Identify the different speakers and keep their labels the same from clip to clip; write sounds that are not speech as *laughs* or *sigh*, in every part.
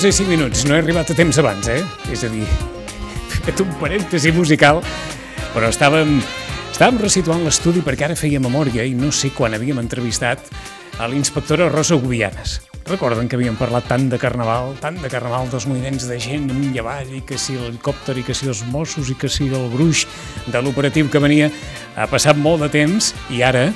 Speaker 1: Onze i cinc minuts, no he arribat a temps abans, eh? És a dir, he fet un parèntesi musical, però estàvem, estàvem resituant l'estudi perquè ara feia memòria i no sé quan havíem entrevistat a l'inspectora Rosa Gubianes. Recorden que havíem parlat tant de carnaval, tant de carnaval dels moviments de gent amunt i avall, i que si l'helicòpter, i que si els Mossos, i que si el gruix de l'operatiu que venia. Ha passat molt de temps i ara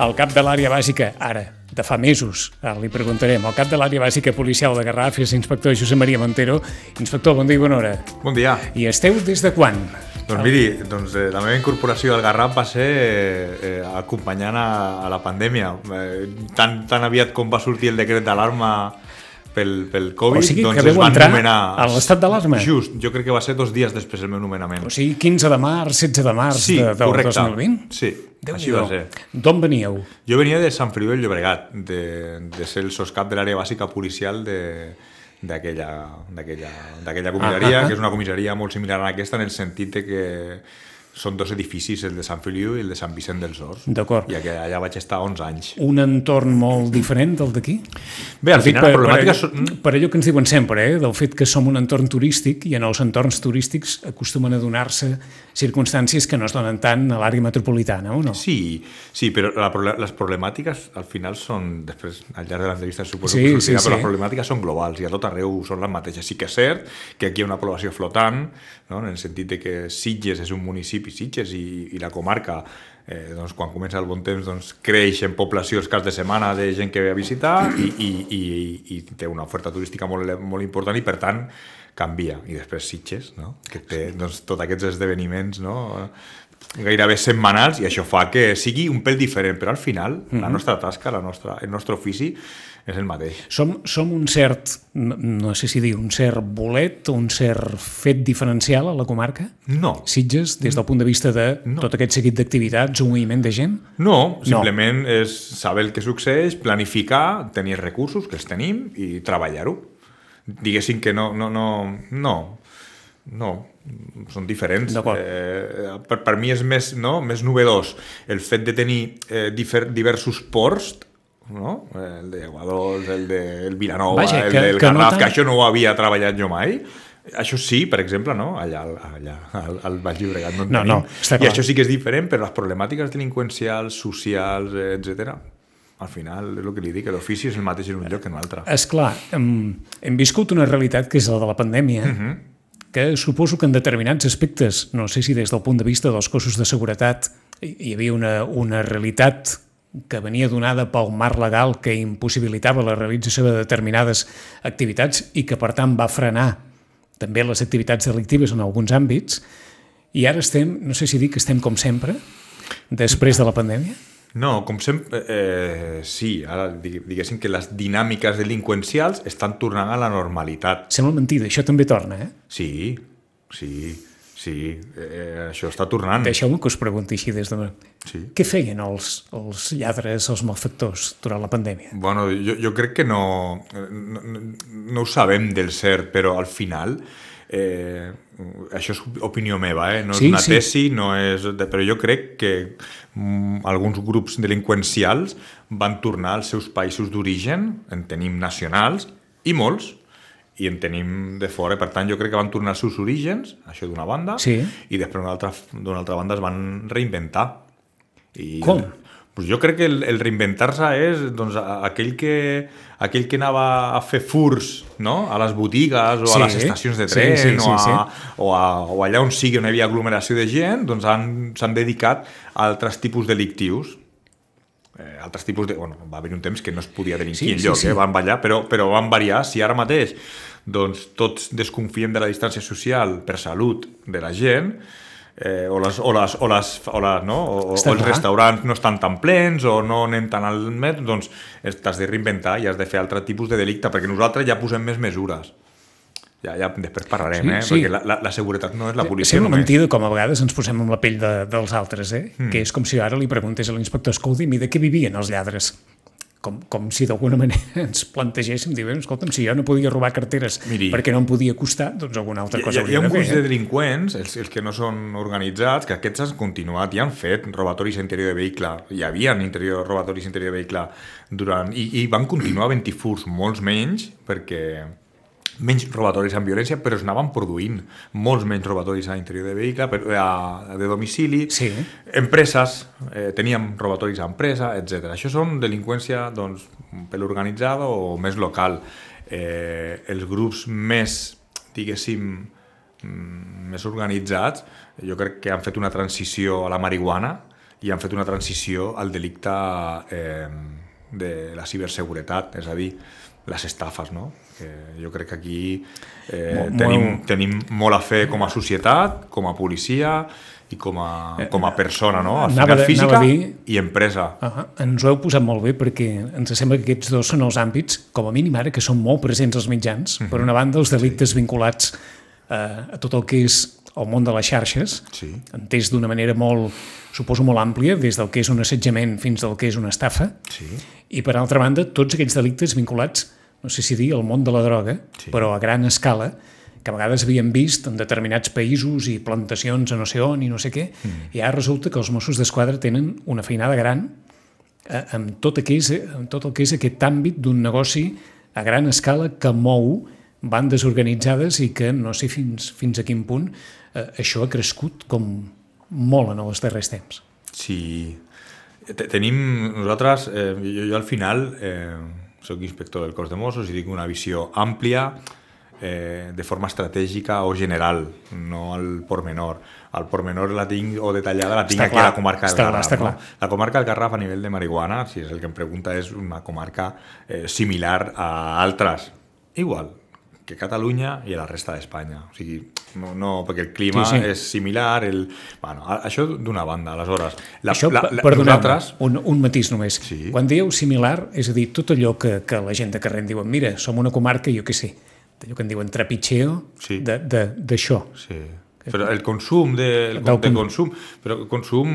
Speaker 1: el cap de l'àrea bàsica, ara, de fa mesos, ara li preguntarem, el cap de l'àrea bàsica policial de Garraf és l'inspector Josep Maria Montero. Inspector, bon dia i bona hora.
Speaker 2: Bon dia.
Speaker 1: I esteu des de quan?
Speaker 2: Doncs miri, doncs, eh, la meva incorporació al Garraf va ser eh, eh, acompanyant a, a la pandèmia. Eh, tan, tan aviat com va sortir el decret d'alarma pel, pel Covid,
Speaker 1: O sigui
Speaker 2: doncs es van
Speaker 1: entrar
Speaker 2: nomenar...
Speaker 1: a l'estat d'alarma?
Speaker 2: Just, jo crec que va ser dos dies després del meu nomenament.
Speaker 1: O sigui, 15 de març, 16 de març
Speaker 2: sí,
Speaker 1: de, del
Speaker 2: correcte.
Speaker 1: 2020?
Speaker 2: Sí, així va ser.
Speaker 1: D'on veníeu?
Speaker 2: Jo venia de Sant Feliu del Llobregat, de, de ser el soscap de l'àrea bàsica policial de d'aquella d'aquella d'aquella comissaria,
Speaker 1: Ah, ah, ah.
Speaker 2: que és una comissaria molt similar a aquesta en el sentit de que són dos edificis, el de Sant Feliu i el de Sant Vicent dels Horts.
Speaker 1: D'acord.
Speaker 2: I que allà vaig estar 11 anys.
Speaker 1: Un entorn molt diferent del d'aquí?
Speaker 2: Bé, al final la problemàtica...
Speaker 1: per,
Speaker 2: són-
Speaker 1: per allò que ens diuen sempre, eh, del fet que som un entorn turístic i en els entorns turístics acostumen a donar-se circumstàncies que no es donen tant a l'àrea metropolitana, o no?
Speaker 2: Sí, sí, però la, les problemàtiques al final són, després al llarg de l'entrevista suposo
Speaker 1: Sí,
Speaker 2: que
Speaker 1: sí,
Speaker 2: sortirà, però
Speaker 1: sí.
Speaker 2: les problemàtiques són globals i a tot arreu són les mateixes. Sí que és cert que aquí hi ha una població flotant, no? en el sentit de que Sitges és un municipi, Sitges i, i la comarca, eh, doncs, quan comença el bon temps doncs, creix en població els caps de setmana de gent que ve a visitar i, i, i, i té una oferta turística molt, molt important i per tant canvia. I després Sitges, no? que té doncs, tots aquests esdeveniments no? gairebé setmanals i això fa que sigui un pèl diferent, però al final la nostra tasca, la nostra, el nostre ofici és el mateix.
Speaker 1: Som, som un cert, no, no sé si dir, un cert bolet o un cert fet diferencial a la comarca?
Speaker 2: No,
Speaker 1: Sitges, des del punt de vista de
Speaker 2: No.
Speaker 1: tot aquest seguit d'activitats, un moviment de gent?
Speaker 2: no, simplement és saber el que succeeix, planificar, tenir els recursos, que els tenim, i treballar-ho. Diguéssim que no, no, no, no, no, són diferents. Eh, per, per mi és més, no, més novedós el fet de tenir eh, difer, diversos ports, no? el de Aguadols, el de el Vilanova,
Speaker 1: Vaja,
Speaker 2: el
Speaker 1: que-
Speaker 2: del
Speaker 1: que no
Speaker 2: Garraf,
Speaker 1: tant-
Speaker 2: que això no ho havia treballat jo mai. Això sí, per exemple, no? allà, allà al, al Baix Llobregat no en
Speaker 1: No,
Speaker 2: tenim.
Speaker 1: no,
Speaker 2: I això sí que és diferent, però les problemàtiques delinqüencials, socials, etc. al final és el que li dic, l'ofici és el mateix en un lloc que en un altre.
Speaker 1: És clar, hem, hem viscut una realitat que és la de la pandèmia, que suposo que en determinats aspectes, no sé si des del punt de vista dels cossos de seguretat, hi havia una, una realitat que venia donada pel marc legal que impossibilitava la realització de determinades activitats i que, per tant, va frenar també les activitats delictives en alguns àmbits, i ara estem, no sé si dic que estem com sempre, després de la pandèmia?
Speaker 2: No, com sempre, eh, sí, ara diguéssim que les dinàmiques delinqüencials estan tornant a la normalitat.
Speaker 1: Sembla mentida, això també torna, eh?
Speaker 2: Sí, sí, sí, eh, això està tornant.
Speaker 1: Deixeu-me que us pregunti així des de...
Speaker 2: Sí.
Speaker 1: Què feien els, els lladres, els malfactors, durant la pandèmia?
Speaker 2: Bueno, jo, jo crec que no, no, no, ho sabem del cert, però al final, eh, això és opinió meva, eh? no és
Speaker 1: Sí,
Speaker 2: una
Speaker 1: sí.
Speaker 2: tesi, no és, però jo crec que mm, alguns grups delinqüencials van tornar als seus països d'origen, en tenim nacionals, i molts, i en tenim de fora, per tant jo crec que van tornar als seus orígens, això d'una banda,
Speaker 1: Sí.
Speaker 2: i després d'una altra, altra banda es van reinventar. I
Speaker 1: Com?
Speaker 2: Pues jo crec que el, el reinventar-se és doncs, aquell, que, aquell que anava a fer furs no? a les botigues o
Speaker 1: Sí,
Speaker 2: a les estacions de
Speaker 1: sí,
Speaker 2: tren
Speaker 1: sí, sí,
Speaker 2: o, a,
Speaker 1: sí.
Speaker 2: o, a, o allà on sigui on hi havia aglomeració de gent doncs han- s'han dedicat a altres tipus delictius eh, altres tipus de... Bueno, va haver un temps que no es podia delinquir
Speaker 1: Sí,
Speaker 2: sí,
Speaker 1: sí,
Speaker 2: enlloc,
Speaker 1: sí.
Speaker 2: sí, Eh? van ballar, però, però van variar. Si ara mateix doncs, tots desconfiem de la distància social per salut de la gent, eh, o, les, o, les, o, les, o, les, no? o, o els
Speaker 1: clar.
Speaker 2: restaurants no estan tan plens o no anem tan al mes, doncs es- t'has de reinventar i has de fer altre tipus de delicte, perquè nosaltres ja posem més mesures. Ja, ja després parlarem,
Speaker 1: Sí,
Speaker 2: eh?
Speaker 1: sí.
Speaker 2: perquè la, la, la seguretat no és la policia
Speaker 1: Sembla
Speaker 2: només.
Speaker 1: mentida com a vegades ens posem en la pell de, dels altres, eh? Mm. Que és com si ara li preguntés a l'inspector, escolti'm, i de què vivien els lladres? Com, com si d'alguna manera *laughs* ens plantegéssim, dir, "Bé, escolta'm, si jo no podia robar carteres
Speaker 2: Miri.
Speaker 1: perquè no em podia costar, doncs alguna altra
Speaker 2: Hi,
Speaker 1: cosa
Speaker 2: hi, hi ha
Speaker 1: hauria
Speaker 2: un
Speaker 1: de
Speaker 2: gruix
Speaker 1: fer.
Speaker 2: de
Speaker 1: Eh?
Speaker 2: delinqüents, els, els que no són organitzats, que aquests han continuat i han fet robatoris a interior de vehicle. Hi havia interior, robatoris a interior de vehicle durant, i, i van continuar havent-hi furs, molts menys, perquè menys robatoris amb violència, però es anaven produint molts menys robatoris a interior de vehicle, per, a, de domicili,
Speaker 1: Sí.
Speaker 2: empreses, eh, teníem robatoris a empresa, etc. Això són delinqüència doncs, pèl organitzada o més local. Eh, els grups més, diguéssim, mm, més organitzats, jo crec que han fet una transició a la marihuana i han fet una transició al delicte eh, de la ciberseguretat, és a dir, les estafes, no? Que jo crec que aquí eh,
Speaker 1: Molt-
Speaker 2: tenim,
Speaker 1: molt-
Speaker 2: tenim molt a fer com a societat, com a policia i com a, com a persona, no? Al
Speaker 1: Anava
Speaker 2: final
Speaker 1: de-
Speaker 2: física
Speaker 1: anava a dir-
Speaker 2: i empresa.
Speaker 1: Ah, ens ho heu posat molt bé perquè ens sembla que aquests dos són els àmbits, com a mínim ara, que són molt presents als mitjans. Per una banda, els delictes vinculats eh, a tot el que és el món de les xarxes,
Speaker 2: Sí.
Speaker 1: entès d'una manera molt, suposo, molt àmplia, des del que és un assetjament fins al que és una estafa,
Speaker 2: Sí.
Speaker 1: i per altra banda, tots aquests delictes vinculats, no sé si dir, al món de la droga,
Speaker 2: Sí.
Speaker 1: però a gran escala, que a vegades havíem vist en determinats països i plantacions a no sé on i no sé què, mm. i ara resulta que els Mossos d'Esquadra tenen una feinada gran eh, amb, tot el que és, amb tot el que és aquest àmbit d'un negoci a gran escala que mou bandes organitzades i que no sé fins, fins a quin punt eh, això ha crescut com molt en els darrers temps.
Speaker 2: Sí. Te- Tenim, nosaltres, eh, jo, jo al final eh, soc inspector del cos de Mossos i tinc una visió àmplia eh, de forma estratègica o general, no al pormenor. Al pormenor la tinc, o detallada la tinc
Speaker 1: Està
Speaker 2: aquí
Speaker 1: clar,
Speaker 2: a la comarca del
Speaker 1: està clar,
Speaker 2: Garraf.
Speaker 1: està
Speaker 2: no?
Speaker 1: clar.
Speaker 2: La comarca del Garraf a nivell de marihuana, si és el que em pregunta, és una comarca eh, similar a altres. Igual que Catalunya i a la resta d'Espanya. O sigui, no, no, perquè el clima
Speaker 1: Sí,
Speaker 2: sí, és similar, el... bueno, això d'una banda, aleshores. La,
Speaker 1: Això,
Speaker 2: la, la,
Speaker 1: perdoneu
Speaker 2: nosaltres...
Speaker 1: un, un matís només.
Speaker 2: Sí.
Speaker 1: Quan dieu similar, és a dir, tot allò que, que la gent de carrer en diuen, mira, som una comarca, jo què sé, d'allò que en diuen trepitxeo,
Speaker 2: Sí.
Speaker 1: d'això.
Speaker 2: Sí. Però el consum de, el, de
Speaker 1: com-
Speaker 2: consum, però consum,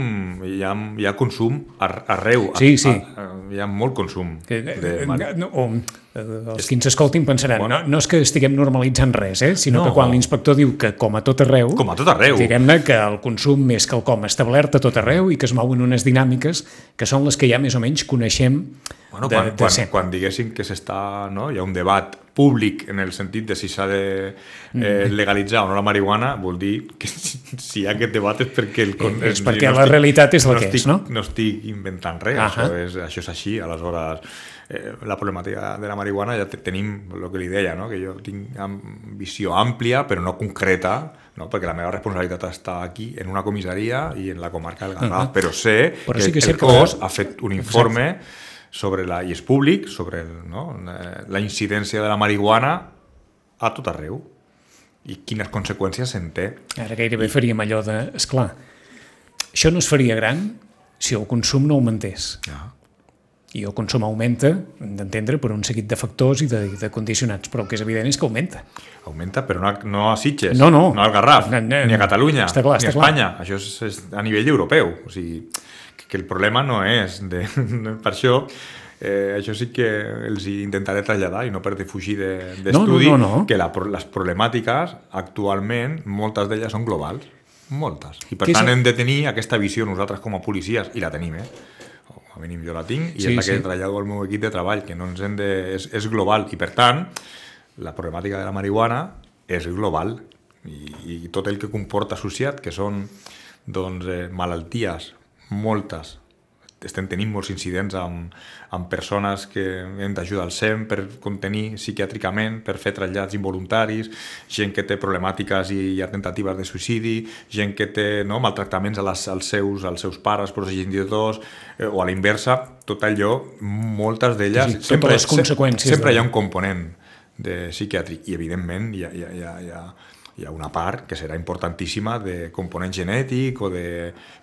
Speaker 2: hi ha, hi ha consum ar- arreu.
Speaker 1: Sí, sí.
Speaker 2: A, a, hi ha molt consum.
Speaker 1: Que,
Speaker 2: De,
Speaker 1: eh,
Speaker 2: mari-
Speaker 1: no, o, eh, els que ens escoltin pensaran, no, no és que estiguem normalitzant res, eh? sinó
Speaker 2: No.
Speaker 1: que quan l'inspector diu que com a tot arreu,
Speaker 2: com a tot arreu.
Speaker 1: diguem-ne que el consum és quelcom establert a tot arreu i que es mouen unes dinàmiques que són les que ja més o menys coneixem
Speaker 2: Bueno,
Speaker 1: de,
Speaker 2: quan,
Speaker 1: de
Speaker 2: quan,
Speaker 1: sempre.
Speaker 2: quan diguéssim que s'està, no? hi ha un debat públic en el sentit de si s'ha de
Speaker 1: Mm.
Speaker 2: eh, legalitzar o no la marihuana, vol dir que si, *laughs* si hi ha aquest debat és perquè... El, con-
Speaker 1: És
Speaker 2: el-
Speaker 1: perquè la realitat és la que és,
Speaker 2: estic,
Speaker 1: no?
Speaker 2: No estic inventant res,
Speaker 1: Ahà.
Speaker 2: això és, això és així, aleshores eh, la problemàtica de la marihuana ja te- tenim el que li deia, no? que jo tinc am- visió àmplia però no concreta, no? perquè la meva responsabilitat està aquí en una comissaria i en la comarca del Garraf,
Speaker 1: Ahà.
Speaker 2: però sé
Speaker 1: Però
Speaker 2: que,
Speaker 1: sí que és
Speaker 2: el
Speaker 1: que
Speaker 2: cos
Speaker 1: la-
Speaker 2: ha fet un informe sobre la, i és públic, sobre el, no? la- la incidència de la marihuana a tot arreu i quines conseqüències se'n té.
Speaker 1: Ara gairebé faríem allò de... Esclar, això no es faria gran si el consum no augmentés.
Speaker 2: Ja.
Speaker 1: I el consum augmenta, hem d'entendre, per un seguit de factors i de, i de condicionants, però el que és evident és que augmenta.
Speaker 2: Augmenta, però no a, no a Sitges,
Speaker 1: No, no.
Speaker 2: no al Garraf,
Speaker 1: No, no,
Speaker 2: ni a Catalunya,
Speaker 1: està clar,
Speaker 2: ni a
Speaker 1: està clar.
Speaker 2: Espanya. Això és, és a nivell europeu. O sigui, que, el problema no és... De, *laughs* per això, eh, això sí que els hi intentaré traslladar i no per defugir de- d'estudi,
Speaker 1: No, no, no, no.
Speaker 2: que la, les problemàtiques actualment, moltes d'elles són globals. Moltes. I per
Speaker 1: Que és
Speaker 2: tant
Speaker 1: el-
Speaker 2: hem de tenir aquesta visió nosaltres com a policies, i la tenim, eh? O a mínim jo la tinc, i
Speaker 1: Sí,
Speaker 2: és la que
Speaker 1: sí.
Speaker 2: trasllado al meu equip de treball, que no ens hem de... És, és global, i per tant, la problemàtica de la marihuana és global, i, i tot el que comporta associat, que són doncs, eh, malalties, moltes, estem tenint molts incidents amb, amb persones que hem d'ajudar al SEM per contenir psiquiàtricament, per fer trasllats involuntaris, gent que té problemàtiques i ha tentatives de suïcidi, gent que té no, maltractaments a les, als, seus, als seus pares, progenitors, eh, o a la inversa, tot allò, moltes d'elles...
Speaker 1: Sí, totes les conseqüències
Speaker 2: Sempre
Speaker 1: de-
Speaker 2: hi ha un component de psiquiàtric. I evidentment hi ha, hi ha, hi ha, hi ha hi ha una part que serà importantíssima de component genètic o de...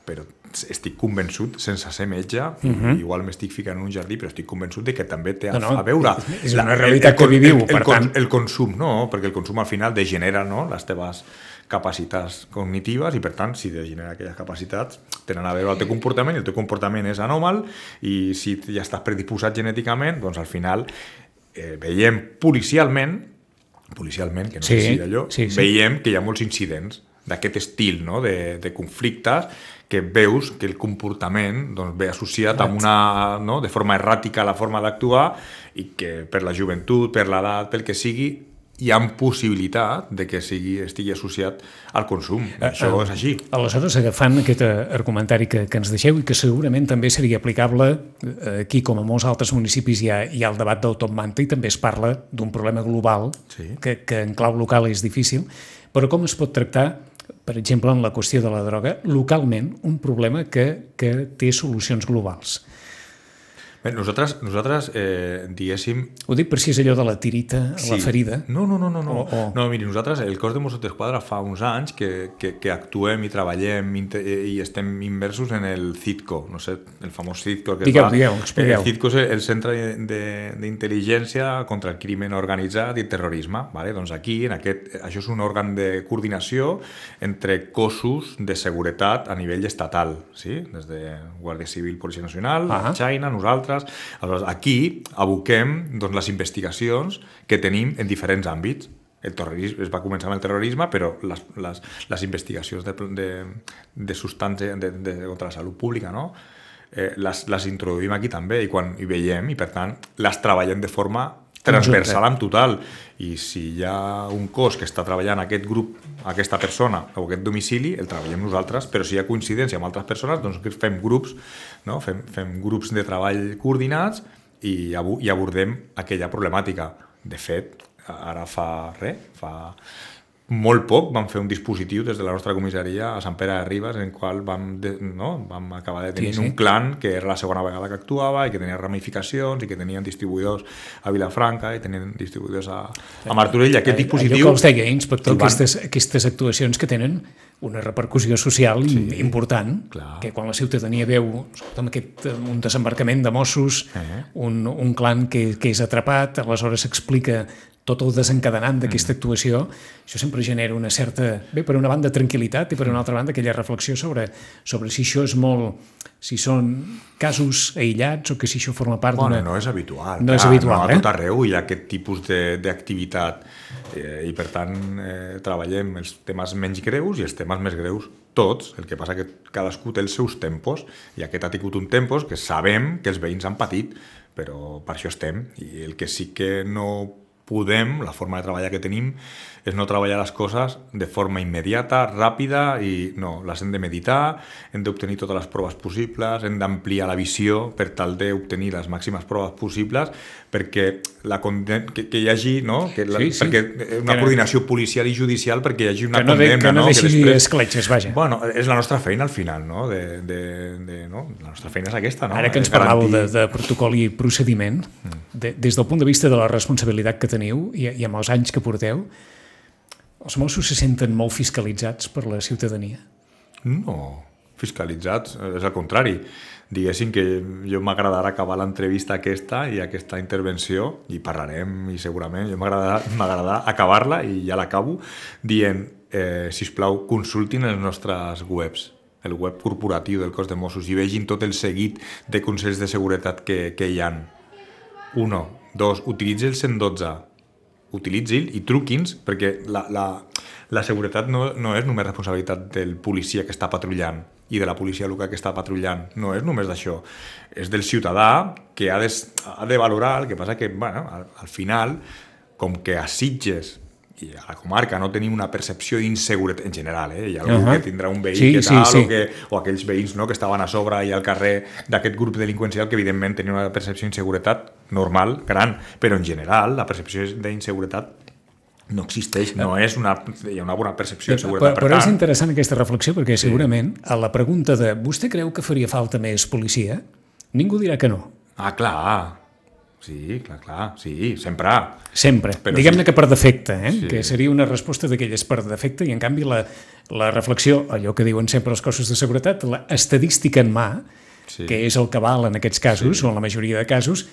Speaker 2: però estic convençut, sense ser metge, uh -huh. igual m'estic ficant en un jardí, però estic convençut de que també té a,
Speaker 1: No, no,
Speaker 2: a veure...
Speaker 1: és una realitat que viviu,
Speaker 2: el, el,
Speaker 1: per tant.
Speaker 2: el consum, no, perquè el consum al final degenera no, les teves capacitats cognitives i per tant si degenera aquelles capacitats tenen a veure el teu comportament i el teu comportament és anòmal i si ja estàs predisposat genèticament doncs al final eh, veiem policialment policialment, que no
Speaker 1: Sí,
Speaker 2: sé si d'allò,
Speaker 1: sí, sí.
Speaker 2: veiem que hi ha molts incidents d'aquest estil no? de, de conflictes que veus que el comportament doncs, ve associat amb una, no? de forma erràtica a la forma d'actuar i que per la joventut, per l'edat, pel que sigui, hi ha possibilitat de que sigui, estigui associat al consum. Això
Speaker 1: eh,
Speaker 2: és així.
Speaker 1: Aleshores, agafant aquest eh, argumentari que, que ens deixeu i que segurament també seria aplicable eh, aquí, com a molts altres municipis, hi ha, hi ha el debat del top manta i també es parla d'un problema global
Speaker 2: Sí.
Speaker 1: que, que en clau local és difícil, però com es pot tractar, per exemple, en la qüestió de la droga, localment, un problema que, que té solucions globals.
Speaker 2: Bé, nosaltres, nosaltres eh, diguéssim,
Speaker 1: Ho dic per si és allò de la tirita a la ferida.
Speaker 2: No, no, no, no. No,
Speaker 1: O- o-
Speaker 2: no miri, nosaltres, el cos de Mossos d'Esquadra fa uns anys que, que, que actuem i treballem inte- i estem immersos en el CITCO, no sé, el famós CITCO que es
Speaker 1: Digueu,
Speaker 2: va-
Speaker 1: digueu, expliqueu.
Speaker 2: El CITCO és el Centre de- d'Intel·ligència contra el Crimen Organitzat i el Terrorisme. Vale? Doncs aquí, en aquest, això és un òrgan de coordinació entre cossos de seguretat a nivell estatal, sí? des de Guàrdia Civil, Policia Nacional,
Speaker 1: Ah.
Speaker 2: China, nosaltres. Aleshores, aquí aboquem doncs, les investigacions que tenim en diferents àmbits. El terrorisme, es va començar amb el terrorisme, però les, les, les investigacions de, de, de substància de, de, contra la salut pública, no? eh, les, les introduïm aquí també i, quan, i veiem, i per tant les treballem de forma transversal en total. I si hi ha un cos que està treballant aquest grup, aquesta persona o aquest domicili, el treballem nosaltres però si hi ha coincidència amb altres persones doncs fem grups, no? fem, fem grups de treball coordinats i, i abordem aquella problemàtica. De fet, ara fa res fa molt poc vam fer un dispositiu des de la nostra comissaria a Sant Pere de Ribes en el qual vam, de, no, vam acabar de tenir
Speaker 1: Sí,
Speaker 2: sí, un clan que era la segona vegada que actuava i que tenia ramificacions i que tenien distribuïdors a Vilafranca i tenien distribuïdors a, a Martorell. Aquest
Speaker 1: Allò
Speaker 2: dispositiu...
Speaker 1: que els deia, inspector,
Speaker 2: van-
Speaker 1: aquestes, aquestes actuacions que tenen una repercussió social sí, important,
Speaker 2: clar.
Speaker 1: que quan la ciutadania veu escolta'm, aquest, eh, un desembarcament de Mossos,
Speaker 2: Eh.
Speaker 1: un, un clan que, que és atrapat, aleshores s'explica tot el desencadenant
Speaker 2: Mm.
Speaker 1: d'aquesta actuació, això sempre genera una certa, bé, per una banda tranquil·litat i per una altra banda aquella reflexió sobre, sobre si això és molt, si són casos aïllats o que si això forma part
Speaker 2: Bueno,
Speaker 1: d'una...
Speaker 2: no és habitual.
Speaker 1: No és habitual,
Speaker 2: no,
Speaker 1: eh?
Speaker 2: A tot arreu hi ha aquest tipus de- d'activitat eh, i per tant eh, treballem els temes menys greus i els temes més greus tots, el que passa que cadascú té els seus tempos i aquest ha tingut un tempos que sabem que els veïns han patit però per això estem i el que sí que no podem, la forma de treballar que tenim és no treballar les coses de forma immediata, ràpida i no, les hem de meditar, hem d'obtenir totes les proves possibles, hem d'ampliar la visió per tal d'obtenir les màximes proves possibles perquè, la que, que hi hagi no? que la,
Speaker 1: Sí, sí.
Speaker 2: perquè una
Speaker 1: Que
Speaker 2: coordinació policial i judicial perquè hi hagi una
Speaker 1: que no, de,
Speaker 2: condemna
Speaker 1: que no
Speaker 2: no?
Speaker 1: deixi
Speaker 2: després-
Speaker 1: escletxes, vaja.
Speaker 2: Bueno, és la nostra feina al final, no? De, de, de, no? La nostra feina és aquesta, no?
Speaker 1: Ara que ens parlàveu de,
Speaker 2: garantir-
Speaker 1: de protocol i procediment, de, des del punt de vista de la responsabilitat que teniu i, i amb els anys que porteu, els Mossos se senten molt fiscalitzats per la ciutadania?
Speaker 2: No, fiscalitzats, és al contrari. Diguéssim que jo m'agradarà acabar l'entrevista aquesta i aquesta intervenció, i parlarem, i segurament, jo m'agradarà acabar-la, i ja l'acabo, dient, eh, si plau consultin els nostres webs, el web corporatiu del cos de Mossos, i vegin tot el seguit de consells de seguretat que, que hi han. Uno. Dos, utilitzi el 112, utilitzi'l i truqui'ns, perquè la, la, la seguretat no, no és només responsabilitat del policia que està patrullant i de la policia local que està patrullant. No és només d'això. És del ciutadà que ha de, ha de valorar, el que passa que, bueno, al, al final, com que a Sitges i a la comarca no tenim una percepció d'inseguretat en general, eh? hi ha algú uh -huh. que tindrà un veí
Speaker 1: Sí,
Speaker 2: que
Speaker 1: sí,
Speaker 2: tal,
Speaker 1: sí.
Speaker 2: o, que, o aquells veïns no, que estaven a sobre i al carrer d'aquest grup delinqüencial que evidentment tenien una percepció d'inseguretat normal, gran, però en general la percepció d'inseguretat no existeix, no és una, hi ha una bona percepció
Speaker 1: Però,
Speaker 2: d'inseguretat.
Speaker 1: però és interessant aquesta reflexió perquè segurament a la pregunta de vostè creu que faria falta més policia? Ningú dirà que no.
Speaker 2: Ah, clar, Sí, clar, clar, sí, sempre.
Speaker 1: Sempre. Diguem-ne
Speaker 2: sí.
Speaker 1: que per defecte, eh?
Speaker 2: Sí.
Speaker 1: que seria una resposta d'aquelles per defecte, i en canvi la, la reflexió, allò que diuen sempre els cossos de seguretat, la estadística en mà,
Speaker 2: Sí.
Speaker 1: que és el que val en aquests casos,
Speaker 2: Sí.
Speaker 1: o en la majoria de casos,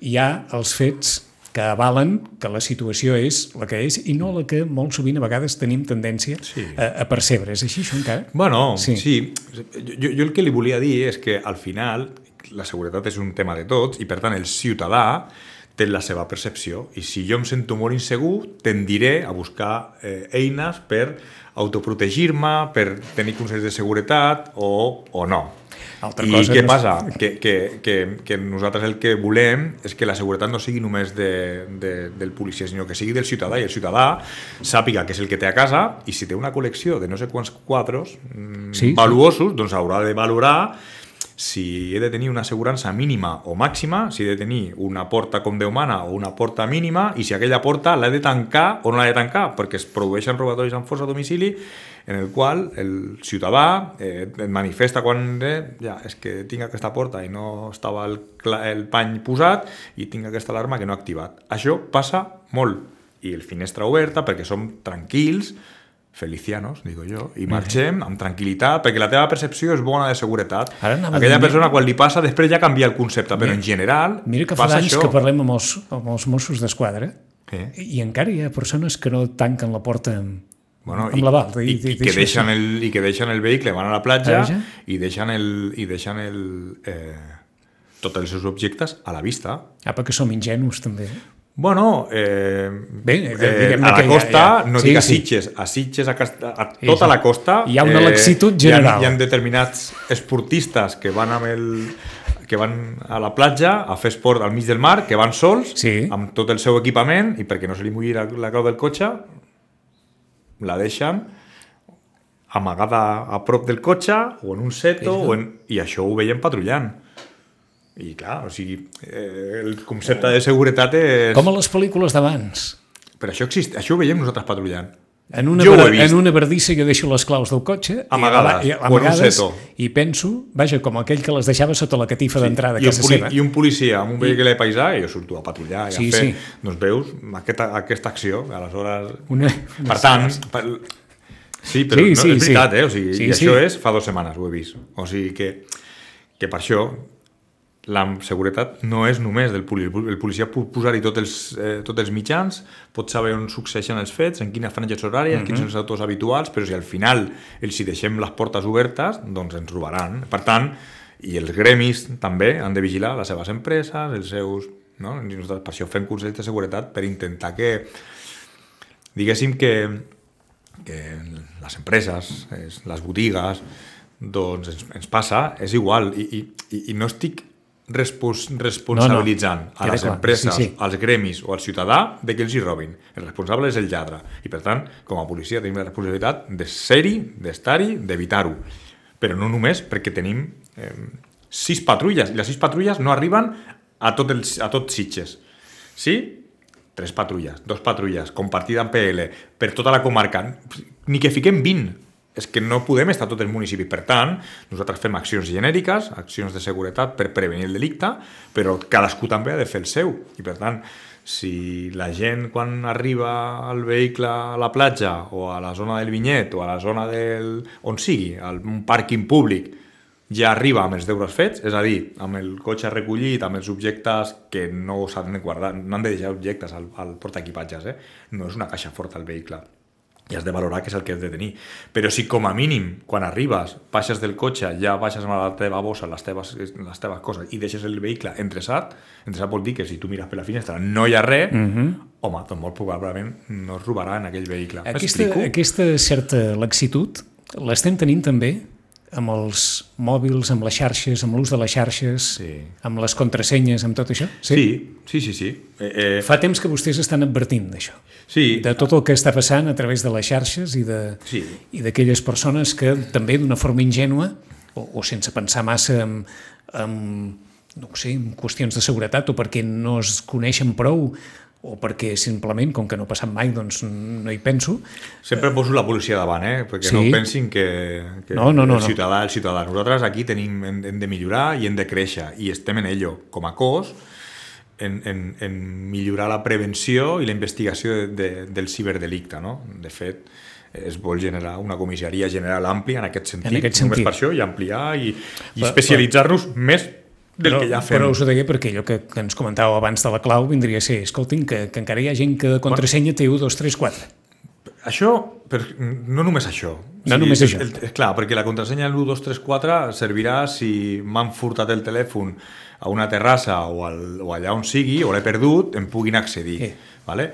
Speaker 1: hi ha els fets que avalen que la situació és la que és i no la que molt sovint a vegades tenim tendència
Speaker 2: Sí.
Speaker 1: a, a percebre. És així, això encara?
Speaker 2: Bueno,
Speaker 1: Sí.
Speaker 2: sí. sí. Jo, jo el que li volia dir és que al final la seguretat és un tema de tots i per tant el ciutadà té la seva percepció i si jo em sento molt insegur tendiré a buscar eh, eines per autoprotegir-me, per tenir consells de seguretat o, o no.
Speaker 1: Altra
Speaker 2: I
Speaker 1: cosa
Speaker 2: què
Speaker 1: no és-
Speaker 2: passa? Que, que, que, que nosaltres el que volem és que la seguretat no sigui només de, de, del policia, sinó que sigui del ciutadà i el ciutadà sàpiga que és el que té a casa i si té una col·lecció de no sé quants quadros mm,
Speaker 1: Sí, sí.
Speaker 2: valuosos, doncs haurà de valorar si he de tenir una assegurança mínima o màxima, si he de tenir una porta com Déu mana o una porta mínima, i si aquella porta l'he de tancar o no l'he de tancar, perquè es produeixen robatoris amb força a domicili en el qual el ciutadà eh, et manifesta quan eh, ja, és que tinc aquesta porta i no estava el, el pany posat i tinc aquesta alarma que no he activat. Això passa molt. I el finestra oberta perquè som tranquils, felicianos, digo jo, i marxem amb tranquil·litat, perquè la teva percepció és bona de seguretat.
Speaker 1: A
Speaker 2: Aquella persona, quan li passa, després ja canvia el concepte, però en general
Speaker 1: Mira que fa anys
Speaker 2: això.
Speaker 1: que parlem amb els, amb els Mossos d'Esquadra
Speaker 2: Eh?
Speaker 1: i encara hi ha persones que no tanquen la porta amb,
Speaker 2: Bueno,
Speaker 1: amb l'aval.
Speaker 2: i, i, i, que deixen el, I que deixen el vehicle, van a la platja
Speaker 1: Platja.
Speaker 2: i deixen, el, i deixen el, eh, tots els seus objectes a la vista.
Speaker 1: Apa, que som ingenus, també.
Speaker 2: Bueno, eh,
Speaker 1: Bé,
Speaker 2: eh, a la
Speaker 1: que ja-
Speaker 2: costa,
Speaker 1: ja-
Speaker 2: no
Speaker 1: sí,
Speaker 2: dic a
Speaker 1: sí.
Speaker 2: Sitges, a Sitges, a, Cast a
Speaker 1: Sí,
Speaker 2: tota
Speaker 1: sí.
Speaker 2: la costa...
Speaker 1: Hi ha una laxitud
Speaker 2: hi ha-
Speaker 1: general.
Speaker 2: Hi ha, determinats esportistes que van amb el que van a la platja a fer esport al mig del mar, que van sols,
Speaker 1: Sí.
Speaker 2: amb tot el seu equipament, i perquè no se li mulli la, la clau del cotxe, la deixen amagada a prop del cotxe o en un seto, o en... i això ho veiem patrullant. I clar, o sigui, eh, el concepte de seguretat és...
Speaker 1: Com a les pel·lícules d'abans.
Speaker 2: Però això, existe, això ho veiem nosaltres patrullant.
Speaker 1: En una,
Speaker 2: Jo
Speaker 1: ver- en una verdissa jo deixo les claus del cotxe i-
Speaker 2: Amagades,
Speaker 1: i,
Speaker 2: en un
Speaker 1: amagades, i penso, vaja, com aquell que les deixava sota la catifa d'entrada a
Speaker 2: I un,
Speaker 1: casa
Speaker 2: poli,
Speaker 1: seva.
Speaker 2: I un policia amb un vehicle de paisà, i jo surto a patrullar i
Speaker 1: Sí,
Speaker 2: a fer...
Speaker 1: sí.
Speaker 2: Doncs veus aquesta, aquesta acció, aleshores...
Speaker 1: Una,
Speaker 2: Per tant, per... sí, però
Speaker 1: Sí,
Speaker 2: sí,
Speaker 1: sí,
Speaker 2: no, és
Speaker 1: sí.
Speaker 2: veritat, eh? O sigui,
Speaker 1: Sí,
Speaker 2: I això
Speaker 1: sí.
Speaker 2: és fa dues setmanes, ho he vist. O sigui que, que per això la seguretat no és només del policia. El policia pot posar-hi tots, els, eh, tots els mitjans, pot saber on succeeixen els fets, en quines franges horàries,
Speaker 1: Mhm.
Speaker 2: quins són els autors habituals, però si al final els hi deixem les portes obertes, doncs ens robaran. Per tant, i els gremis també han de vigilar les seves empreses, els seus... No? I nosaltres per això fem consells de seguretat per intentar que diguéssim que, que les empreses, es- les botigues, doncs ens, ens passa, és igual, i, i, i no estic respons, responsabilitzant
Speaker 1: No, no,
Speaker 2: a
Speaker 1: queda
Speaker 2: les
Speaker 1: clar,
Speaker 2: empreses,
Speaker 1: sí, sí.
Speaker 2: als gremis o al ciutadà de que els hi robin. El responsable és el lladre. I per tant, com a policia tenim la responsabilitat de ser-hi, d'estar-hi, d'evitar-ho. Però no només perquè tenim eh, sis patrulles, i les sis patrulles no arriben a tot, el, a tot Sitges. Sí? Tres patrulles, dos patrulles, compartida en PL, per tota la comarca. Ni que fiquem 20. És que no podem estar tot el municipi. Per tant, nosaltres fem accions genèriques, accions de seguretat per prevenir el delicte, però cadascú també ha de fer el seu. I per tant, si la gent quan arriba al vehicle a la platja o a la zona del vinyet o a la zona del... on sigui, a un pàrquing públic, ja arriba amb els deures fets, és a dir, amb el cotxe recollit, amb els objectes que no s'han de guardar, no han de deixar objectes al, al portaequipatges, eh? no és una caixa forta el vehicle i has de valorar què és el que has de tenir. Però si com a mínim, quan arribes, baixes del cotxe, ja baixes amb la teva bossa les teves, les teves coses i deixes el vehicle entresat, entresat vol dir que si tu mires per la finestra no hi ha res, mm
Speaker 1: Mhm.
Speaker 2: -hmm. home, doncs molt probablement no es robarà en aquell vehicle.
Speaker 1: Aquesta, aquesta certa laxitud l'estem tenint també amb els mòbils, amb les xarxes, amb l'ús de les xarxes,
Speaker 2: Sí.
Speaker 1: amb les contrasenyes, amb tot això?
Speaker 2: Sí, sí, sí. sí. Eh, eh,
Speaker 1: Fa temps que vostès estan advertint d'això.
Speaker 2: sí,
Speaker 1: De tot el que està passant a través de les xarxes i de
Speaker 2: Sí.
Speaker 1: d'aquelles persones que també d'una forma ingènua o, o sense pensar massa en, en, no sé, en qüestions de seguretat o perquè no es coneixen prou o perquè simplement, com que no ha passat mai, doncs no hi penso.
Speaker 2: Sempre poso la policia davant, eh? perquè
Speaker 1: Sí.
Speaker 2: no pensin que, que
Speaker 1: No, no, no,
Speaker 2: el ciutadà, el ciutadà. Nosaltres aquí tenim, hem, hem de millorar i hem de créixer, i estem en ello. Com a cos, en, en, en millorar la prevenció i la investigació de, de, del ciberdelicte. No? De fet, es vol generar una comissaria general àmplia en aquest sentit,
Speaker 1: En aquest
Speaker 2: només
Speaker 1: sentit.
Speaker 2: per això, i ampliar i, i especialitzar-nos més del
Speaker 1: però,
Speaker 2: que ja fem.
Speaker 1: Però us ho deia perquè allò que, que ens comentàveu abans de la clau vindria a ser, escoltin, que, que encara hi ha gent que de contrasenya té 1, 2, 3, 4.
Speaker 2: Això, per, no només això.
Speaker 1: No només això.
Speaker 2: El, el, clar, perquè la contrasenya del 1, 2, 3, 4 servirà si m'han furtat el telèfon a una terrassa o, al, o allà on sigui, o l'he perdut, em puguin accedir.
Speaker 1: Sí.
Speaker 2: Vale?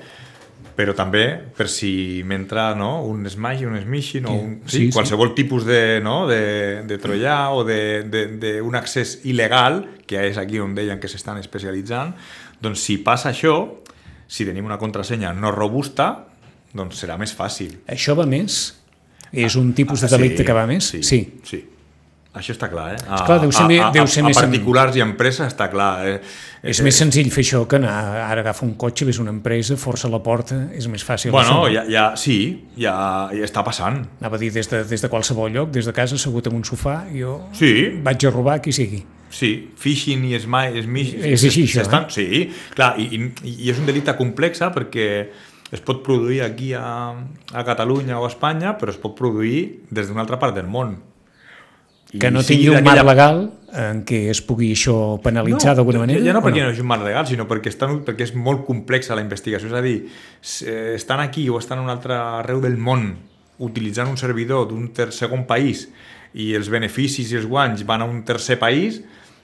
Speaker 2: Però també per si m'entra no, un smashing, un smishing, o un,
Speaker 1: Sí,
Speaker 2: sí,
Speaker 1: sí.
Speaker 2: qualsevol tipus de, no, de, de troià o d'un accés il·legal, que és aquí on deien que s'estan especialitzant, doncs si passa això, si tenim una contrasenya no robusta, doncs serà més fàcil.
Speaker 1: Això va més? És un tipus de
Speaker 2: Ah,
Speaker 1: delicte que va més?
Speaker 2: Sí,
Speaker 1: sí.
Speaker 2: sí. Això està clar, eh? A,
Speaker 1: Esclar, deu ser
Speaker 2: a, a,
Speaker 1: deu
Speaker 2: a,
Speaker 1: ser
Speaker 2: a
Speaker 1: més en-
Speaker 2: particulars i empreses està clar. Eh?
Speaker 1: És més senzill fer això que anar, ara agafa un cotxe, ves una empresa, força la porta, és més fàcil.
Speaker 2: Bueno, ja, ja, sí, ja, ja està passant.
Speaker 1: Anava a dir des de, des de qualsevol lloc, des de casa, assegut en un sofà, jo
Speaker 2: Sí,
Speaker 1: vaig a robar qui sigui.
Speaker 2: Sí, phishing i smile, smishing...
Speaker 1: És així, això,
Speaker 2: s'estan- Sí, clar, i, i, i és un delicte complex perquè es pot produir aquí a, a Catalunya o a Espanya, però es pot produir des d'una altra part del món.
Speaker 1: Que no tingui un marc legal en què es pugui això penalitzar d'alguna manera?
Speaker 2: Ja no perquè no? no és un marc legal, sinó perquè, estan, perquè és molt complexa la investigació. És a dir, eh, estan aquí o estan en un altre arreu del món utilitzant un servidor d'un segon país i els beneficis i els guanys van a un tercer país,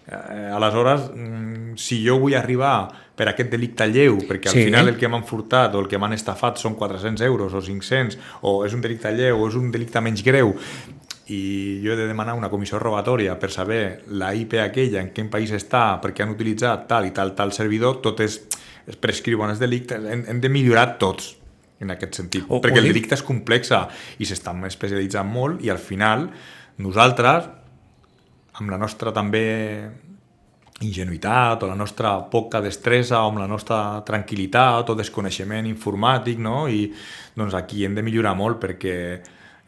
Speaker 2: eh, aleshores, mm, si jo vull arribar per aquest delicte lleu, perquè al
Speaker 1: Sí.
Speaker 2: final el que m'han furtat o el que m'han estafat són 400 euros o 500, o és un delicte lleu o és un delicte menys greu, i jo he de demanar una comissió rogatòria per saber la IP aquella, en quin país està, perquè han utilitzat tal i tal tal servidor, tot és, es prescriuen els delictes, hem, hem de millorar tots en aquest sentit,
Speaker 1: O-
Speaker 2: perquè
Speaker 1: o
Speaker 2: el delicte és complex i s'estan especialitzant molt i al final nosaltres, amb la nostra també ingenuïtat o la nostra poca destresa o amb la nostra tranquil·litat o desconeixement informàtic, no? I doncs aquí hem de millorar molt perquè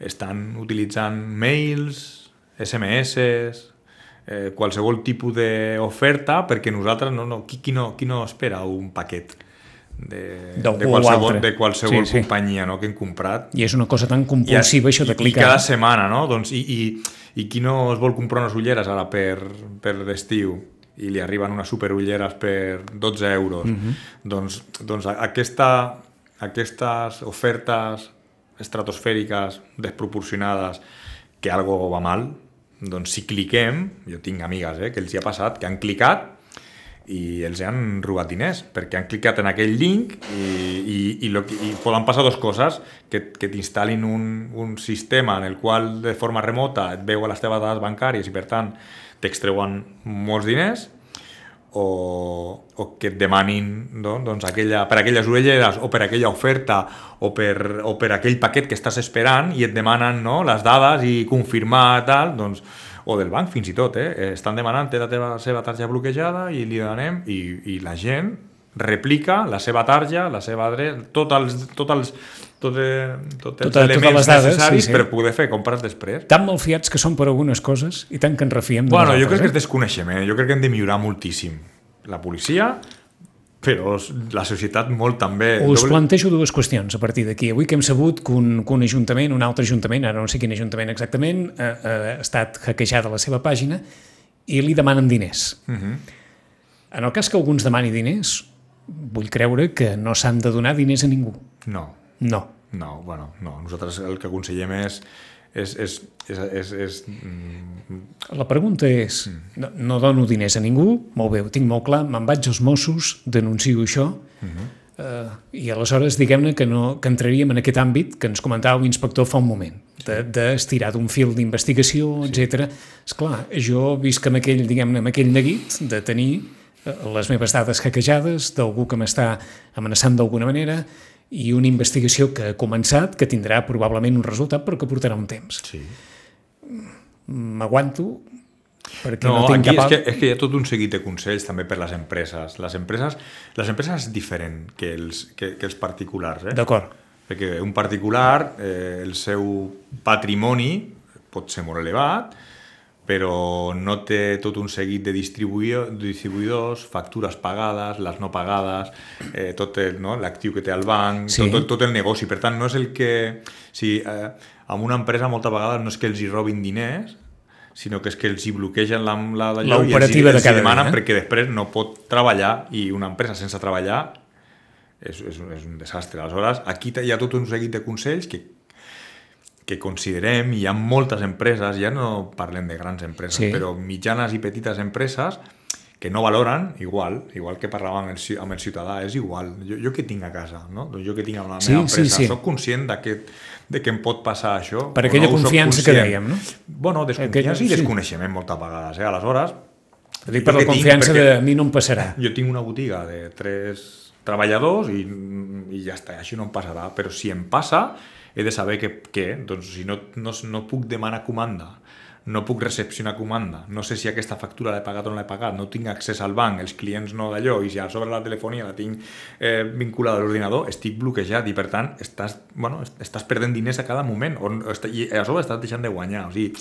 Speaker 2: estan utilitzant mails, SMS, eh, qualsevol tipus d'oferta perquè nosaltres no, no, qui, qui, no, qui no espera un paquet de, de qualsevol,
Speaker 1: altre.
Speaker 2: de qualsevol
Speaker 1: Sí, sí.
Speaker 2: companyia no, que hem comprat
Speaker 1: I és una cosa tan compulsiva, això de
Speaker 2: i,
Speaker 1: clicar.
Speaker 2: I cada setmana, no? Doncs, i, i, I qui no es vol comprar unes ulleres ara per, per l'estiu i li arriben unes superulleres per 12 euros,
Speaker 1: Mhm.
Speaker 2: mm -hmm. doncs, doncs aquesta, aquestes ofertes estratosfèriques desproporcionades que algo va mal, doncs si cliquem, jo tinc amigues eh, que els hi ha passat, que han clicat i els han robat diners perquè han clicat en aquell link i, i, i, lo i poden passar dues coses que, que t'instal·lin un, un sistema en el qual de forma remota et veu a les teves dades bancàries i per tant t'extreuen molts diners o, o que et demanin no? doncs aquella, per aquelles orelleres o per aquella oferta o per, o per aquell paquet que estàs esperant i et demanen no? les dades i confirmar tal, doncs, o del banc fins i tot, eh? estan demanant té la teva, seva tarja bloquejada i li donem i, i la gent replica la seva tarja, la seva adreça, tots els, tots els, tot, eh, tot els
Speaker 1: Tota-
Speaker 2: elements
Speaker 1: les dades,
Speaker 2: necessaris
Speaker 1: sí, sí.
Speaker 2: per poder fer compres després.
Speaker 1: Tan malfiats que són per algunes coses i tant que ens refiem de
Speaker 2: Bueno, jo
Speaker 1: nosaltres,
Speaker 2: crec que
Speaker 1: eh?
Speaker 2: és desconeixement, jo crec que hem de millorar moltíssim. La policia, però la societat molt també.
Speaker 1: Us
Speaker 2: Doble-
Speaker 1: plantejo dues qüestions a partir d'aquí. Avui que hem sabut que un, que un ajuntament, un altre ajuntament, ara no sé quin ajuntament exactament, ha, ha estat hackejada la seva pàgina i li demanen diners.
Speaker 2: Mhm.
Speaker 1: En el cas que algú ens demani diners, vull creure que no s'han de donar diners a ningú.
Speaker 2: No,
Speaker 1: No.
Speaker 2: no, bueno, no. Nosaltres el que aconsellem és, és, és, és, és, és mm,
Speaker 1: La pregunta és, no, no dono diners a ningú, molt bé, ho tinc molt clar, me'n vaig als Mossos, denuncio això, eh, i aleshores diguem-ne que, no, que entraríem en aquest àmbit que ens comentava l'inspector fa un moment, de- d'estirar d'un fil d'investigació, etc. És clar, jo visc amb aquell, diguem-ne, amb aquell neguit de tenir eh, les meves dades hackejades, d'algú que m'està amenaçant d'alguna manera, i una investigació que ha començat, que tindrà probablement un resultat, però que portarà un temps.
Speaker 2: sí.
Speaker 1: M'aguanto, perquè no,
Speaker 2: No,
Speaker 1: tinc
Speaker 2: aquí
Speaker 1: cap...
Speaker 2: és que, és que hi ha tot un seguit de consells també per les empreses. Les empreses, les empreses és diferent que els, que, que els particulars. Eh?
Speaker 1: D'acord.
Speaker 2: Perquè un particular, eh, el seu patrimoni pot ser molt elevat, però no té tot un seguit de distribuï- distribuïdors, factures pagades, les no pagades, eh, tot el- no, l'actiu que té el banc,
Speaker 1: Sí.
Speaker 2: sí. tot, tot el negoci. Per tant, no és el que... Si, eh, amb una empresa moltes vegades no és que els hi robin diners, sinó que és que els hi bloquegen la, la, d'allò i els, hi- els hi demanen
Speaker 1: dia, eh?
Speaker 2: perquè després no pot treballar i una empresa sense treballar és, és, és un desastre. Aleshores, aquí hi ha tot un seguit de consells que, que considerem, i hi ha moltes empreses, ja no parlem de grans empreses,
Speaker 1: Sí.
Speaker 2: sí. però mitjanes i petites empreses que no valoren igual, igual que parlàvem amb el, amb el ciutadà, és igual. Jo, jo que tinc a casa, no? Doncs jo que tinc a la
Speaker 1: Sí,
Speaker 2: meva
Speaker 1: sí,
Speaker 2: empresa,
Speaker 1: sí.
Speaker 2: soc conscient de que, de que em pot passar això.
Speaker 1: Per aquella
Speaker 2: no
Speaker 1: confiança que dèiem, no?
Speaker 2: Bueno, desconfiança
Speaker 1: Aquella-
Speaker 2: i
Speaker 1: sí.
Speaker 2: desconeixement moltes vegades, eh? Aleshores,
Speaker 1: Ho dic per la confiança de a mi no em passarà. *laughs*
Speaker 2: jo tinc una botiga de tres treballadors i, i ja està, així no em passarà. Però si em passa, he de saber que, què. Doncs si no, no, no puc demanar comanda, no puc recepcionar comanda, no sé si aquesta factura l'he pagat o no l'he pagat, no tinc accés al banc, els clients no d'allò, i si a sobre la telefonia la tinc eh, vinculada a l'ordinador, estic bloquejat i per tant estàs, bueno, estàs perdent diners a cada moment o, i a sobre estàs deixant de guanyar. O sigui,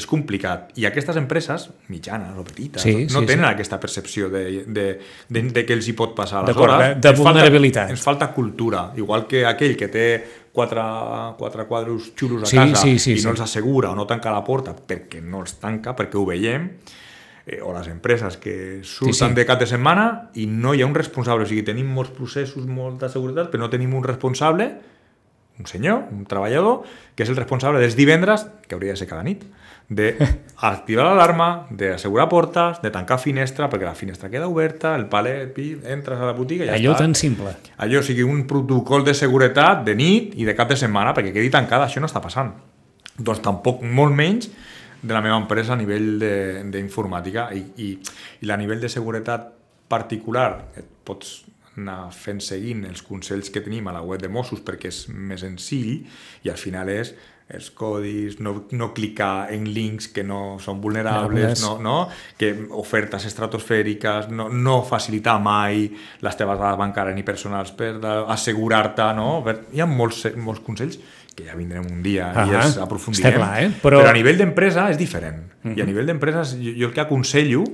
Speaker 2: és complicat. I aquestes empreses, mitjanes o petites,
Speaker 1: Sí,
Speaker 2: no
Speaker 1: sí,
Speaker 2: tenen
Speaker 1: sí.
Speaker 2: aquesta percepció de, de, de, de què els hi pot passar.
Speaker 1: D'acord,
Speaker 2: Aleshores,
Speaker 1: de- de
Speaker 2: ens falta-
Speaker 1: vulnerabilitat.
Speaker 2: Ens falta cultura, igual que aquell que té quatre, quatre quadros xulos a
Speaker 1: Sí,
Speaker 2: casa
Speaker 1: sí, sí,
Speaker 2: i
Speaker 1: sí.
Speaker 2: no els assegura o no tanca la porta perquè no els tanca, perquè ho veiem, eh, o les empreses que surten
Speaker 1: Sí, sí.
Speaker 2: de cap de setmana i no hi ha un responsable. O sigui, tenim molts processos, molta seguretat, però no tenim un responsable, un senyor, un treballador, que és el responsable dels divendres, que hauria de ser cada nit, d'activar *laughs* l'alarma, d'assegurar portes, de tancar finestra, perquè la finestra queda oberta, el palet, pi, entres a la botiga i ja
Speaker 1: Allò
Speaker 2: està.
Speaker 1: tan simple.
Speaker 2: Allò o sigui un protocol de seguretat de nit i de cap de setmana perquè quedi tancada, això no està passant. Doncs tampoc, molt menys, de la meva empresa a nivell de- d'informàtica i, i, i a nivell de seguretat particular et pots anar fent seguint els consells que tenim a la web de Mossos perquè és més senzill i al final és els codis, no, no clicar en links que no són vulnerables, no, no? que ofertes estratosfèriques, no, no facilitar mai les teves dades bancàries ni personals per assegurar-te, no? Hi ha molts, molts consells que ja vindrem un dia i
Speaker 1: Ahà,
Speaker 2: els aprofundirem.
Speaker 1: està clar, eh?
Speaker 2: Però...
Speaker 1: Però-
Speaker 2: a nivell d'empresa és diferent. I a nivell d'empreses, jo, jo el que aconsello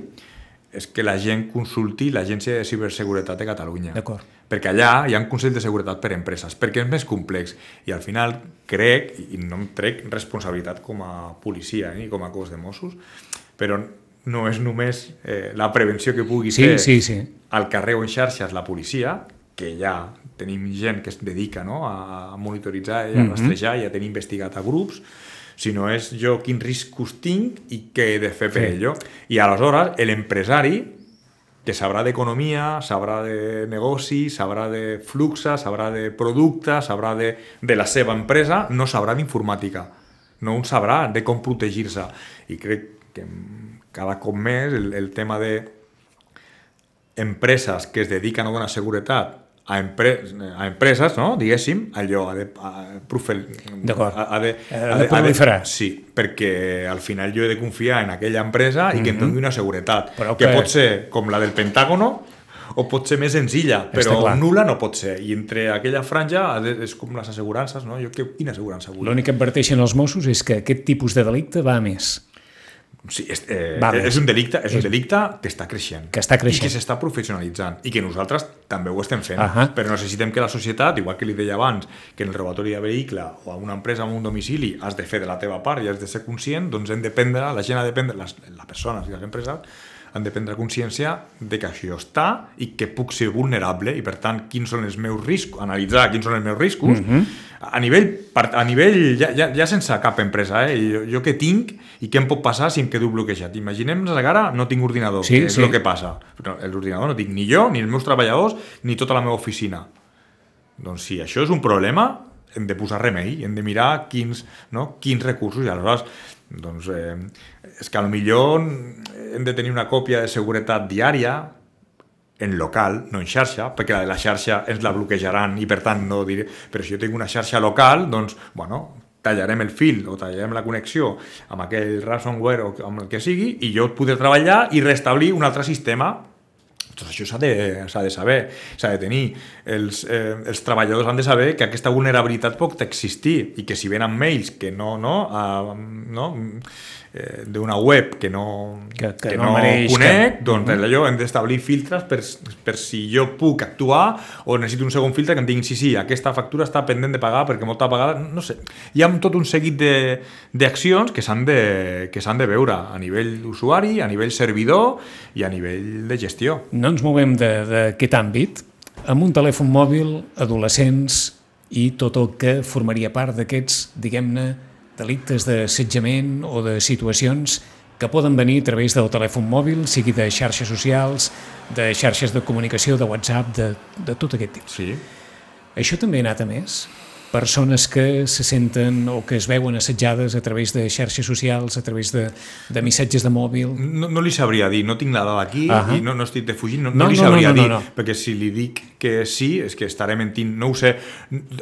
Speaker 2: és que la gent consulti l'Agència de Ciberseguretat de Catalunya.
Speaker 1: D'acord.
Speaker 2: Perquè allà hi ha un Consell de Seguretat per a empreses, perquè és més complex. I al final crec, i no em trec responsabilitat com a policia eh, ni com a cos de Mossos, però no és només eh, la prevenció que pugui
Speaker 1: Sí,
Speaker 2: fer
Speaker 1: sí, sí.
Speaker 2: al carrer o en xarxes la policia, que ja tenim gent que es dedica no, a monitoritzar i a rastrejar i a tenir investigat a grups, sinó és jo quins riscos tinc i què he de fer per
Speaker 1: Sí.
Speaker 2: ello. I aleshores l'empresari que sabrà d'economia, sabrà de negoci, sabrà de fluxes, sabrà de productes, sabrà de, de la seva empresa, no sabrà d'informàtica. No un sabrà de com protegir-se. I crec que cada cop més el, el tema de empreses que es dediquen a donar seguretat a, empre a empreses, no? diguéssim, allò ha de, a, profil, ha, ha de,
Speaker 1: Ha de proliferar.
Speaker 2: sí, perquè al final jo he de confiar en aquella empresa i que em doni una seguretat,
Speaker 1: Però
Speaker 2: que...
Speaker 1: que-
Speaker 2: pot ser com la del Pentágono o pot ser més senzilla, però
Speaker 1: clar.
Speaker 2: nula no pot ser. I entre aquella franja ha de- és com les assegurances, no? Jo, que, quina assegurança vull?
Speaker 1: L'únic que adverteixen els Mossos és que aquest tipus de delicte va a més.
Speaker 2: Sí, és, eh,
Speaker 1: Va bé.
Speaker 2: és un delicte, és un delicte que està creixent.
Speaker 1: Que està creixent.
Speaker 2: I que s'està professionalitzant. I que nosaltres també ho estem fent.
Speaker 1: Ahà.
Speaker 2: Però necessitem que la societat, igual que li deia abans, que en el robatori de vehicle o a una empresa amb un domicili has de fer de la teva part i has de ser conscient, doncs hem de prendre, la gent ha de prendre, les, les persones i les empreses han de prendre consciència de que això està i que puc ser vulnerable i per tant quins són els meus riscos, analitzar quins són els meus riscos
Speaker 1: Mhm.
Speaker 2: A nivell, a nivell ja, ja, ja sense cap empresa, eh? jo, jo què tinc i què em pot passar si em quedo bloquejat. Imaginem-nos que ara no tinc ordinador,
Speaker 1: Sí,
Speaker 2: que és
Speaker 1: sí.
Speaker 2: el que passa. Però l'ordinador no tinc ni jo, ni els meus treballadors, ni tota la meva oficina. Doncs si això és un problema, hem de posar remei, hem de mirar quins, no? quins recursos, i aleshores doncs, eh, és que millor hem de tenir una còpia de seguretat diària en local, no en xarxa, perquè la de la xarxa ens la bloquejaran i per tant no diré... Però si jo tinc una xarxa local, doncs, bueno, tallarem el fil o tallarem la connexió amb aquell ransomware o amb el que sigui i jo podré treballar i restablir un altre sistema tot això s'ha de, de saber, s'ha de tenir. Els, eh, els treballadors han de saber que aquesta vulnerabilitat pot existir i que si venen mails que no, no, uh, no eh, d'una web que no,
Speaker 1: Que- que
Speaker 2: que
Speaker 1: no
Speaker 2: no, conec,
Speaker 1: que-
Speaker 2: doncs allò hem d'establir filtres per, per si jo puc actuar o necessito un segon filtre que em diguin sí, sí, aquesta factura està pendent de pagar perquè molta pagada, no sé. Hi ha tot un seguit de- d'accions que s'han de, que s'han de veure a nivell usuari, a nivell servidor i a nivell de gestió.
Speaker 1: No ens movem de- d'aquest àmbit. Amb un telèfon mòbil, adolescents i tot el que formaria part d'aquests, diguem-ne, delictes d'assetjament o de situacions que poden venir a través del telèfon mòbil, sigui de xarxes socials, de xarxes de comunicació, de WhatsApp, de, de tot aquest tipus.
Speaker 2: Sí.
Speaker 1: Això també ha anat a més? Persones que se senten o que es veuen assetjades a través de xarxes socials, a través de, de missatges de mòbil...
Speaker 2: No, no li sabria dir, no tinc la dada aquí
Speaker 1: Ahà.
Speaker 2: i no, no estic defugint, no,
Speaker 1: No,
Speaker 2: no, li
Speaker 1: no, no,
Speaker 2: sabria
Speaker 1: no, no,
Speaker 2: dir,
Speaker 1: no.
Speaker 2: perquè si li dic que sí, és que estaré mentint, no ho sé.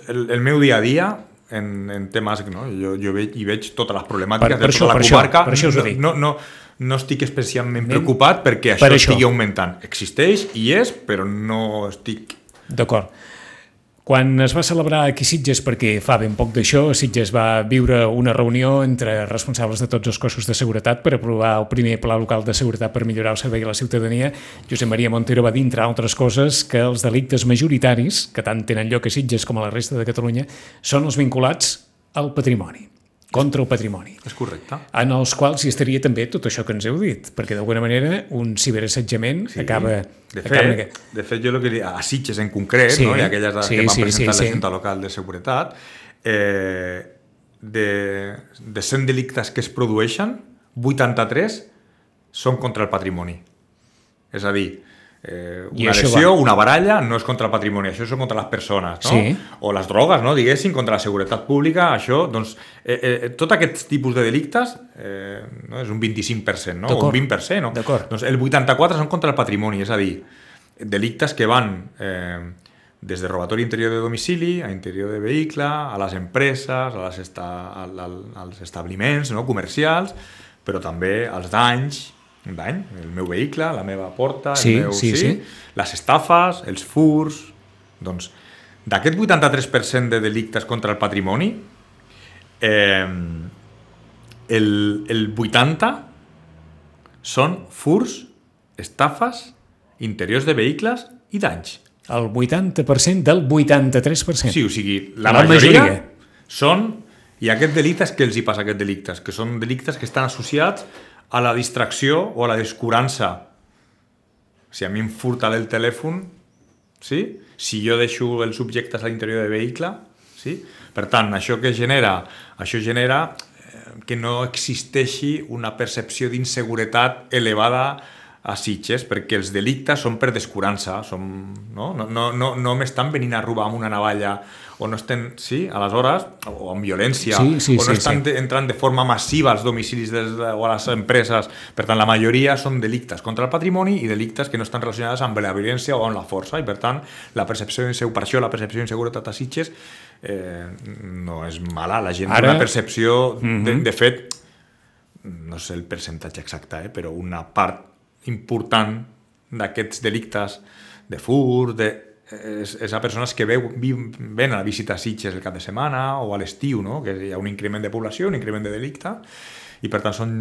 Speaker 2: El, el meu dia a dia, en, en temes, no? jo, jo veig, hi veig totes les problemàtiques
Speaker 1: Per- per
Speaker 2: de
Speaker 1: això,
Speaker 2: tota la
Speaker 1: per això,
Speaker 2: comarca,
Speaker 1: per això us ho dic.
Speaker 2: no, no, no estic especialment preocupat perquè això
Speaker 1: per això.
Speaker 2: estigui augmentant. Existeix i és, però no estic...
Speaker 1: D'acord. Quan es va celebrar aquí Sitges, perquè fa ben poc d'això, Sitges va viure una reunió entre responsables de tots els cossos de seguretat per aprovar el primer pla local de seguretat per millorar el servei a la ciutadania. Josep Maria Montero va dir, entre altres coses, que els delictes majoritaris, que tant tenen lloc a Sitges com a la resta de Catalunya, són els vinculats al patrimoni, contra el patrimoni
Speaker 2: És correcte.
Speaker 1: en els quals hi estaria també tot això que ens heu dit, perquè d'alguna manera un ciberassetjament sí. acaba...
Speaker 2: De
Speaker 1: acaba
Speaker 2: fet,
Speaker 1: aquest-
Speaker 2: de fet, jo el que li, a Sitges en concret,
Speaker 1: Sí,
Speaker 2: no? i aquelles
Speaker 1: sí,
Speaker 2: que van
Speaker 1: sí,
Speaker 2: presentar
Speaker 1: sí,
Speaker 2: la
Speaker 1: sí.
Speaker 2: Junta Local de Seguretat, eh, de, de 100 delictes que es produeixen, 83 són contra el patrimoni. És a dir, eh, una lesió,
Speaker 1: va.
Speaker 2: una baralla, no és contra el patrimoni, això són contra les persones, no?
Speaker 1: Sí.
Speaker 2: O les drogues, no? diguéssim, contra la seguretat pública, això, doncs, eh, eh, tot aquest tipus de delictes eh, no? és un 25%, no? O un 20%, no?
Speaker 1: D'acord.
Speaker 2: Doncs el 84 són contra el patrimoni, és a dir, delictes que van eh, des de robatori interior de domicili, a interior de vehicle, a les empreses, a les esta, al, al, als establiments no? comercials, però també als danys, un dany, el meu vehicle, la meva porta,
Speaker 1: Sí,
Speaker 2: el meu,
Speaker 1: sí, sí.
Speaker 2: les estafes, els furs... Doncs, d'aquest 83% de delictes contra el patrimoni, eh, el, el 80 són furs, estafes, interiors de vehicles i danys.
Speaker 1: El 80% del 83%.
Speaker 2: Sí, o sigui, la,
Speaker 1: La
Speaker 2: majoria,
Speaker 1: majoria.
Speaker 2: són... I aquests delictes, què els hi passa a aquests delictes? Que són delictes que estan associats a la distracció o a la descurança. Si a mi em furta el telèfon, sí? si jo deixo els subjectes a l'interior del vehicle, sí? per tant, això que genera, això genera eh, que no existeixi una percepció d'inseguretat elevada a Sitges, perquè els delictes són per descurança, són, no, no, no, no, no m'estan venint a robar amb una navalla o no estem, sí, aleshores, o amb violència,
Speaker 1: Sí, sí,
Speaker 2: o no
Speaker 1: sí,
Speaker 2: estan
Speaker 1: sí.
Speaker 2: de- entrant de forma massiva als domicilis de, o a les empreses. Per tant, la majoria són delictes contra el patrimoni i delictes que no estan relacionats amb la violència o amb la força, i per tant, la percepció d'inseguretat, per això la percepció d'inseguretat a Sitges eh, no és mala. La gent
Speaker 1: Ara-
Speaker 2: té una percepció, de,
Speaker 1: Mhm.
Speaker 2: de fet, no sé el percentatge exacte, eh, però una part important d'aquests delictes de fur, de, és, és a persones que veu, vi, ven a la visita a Sitges el cap de setmana o a l'estiu, no? que hi ha un increment de població, un increment de delicte, i per tant són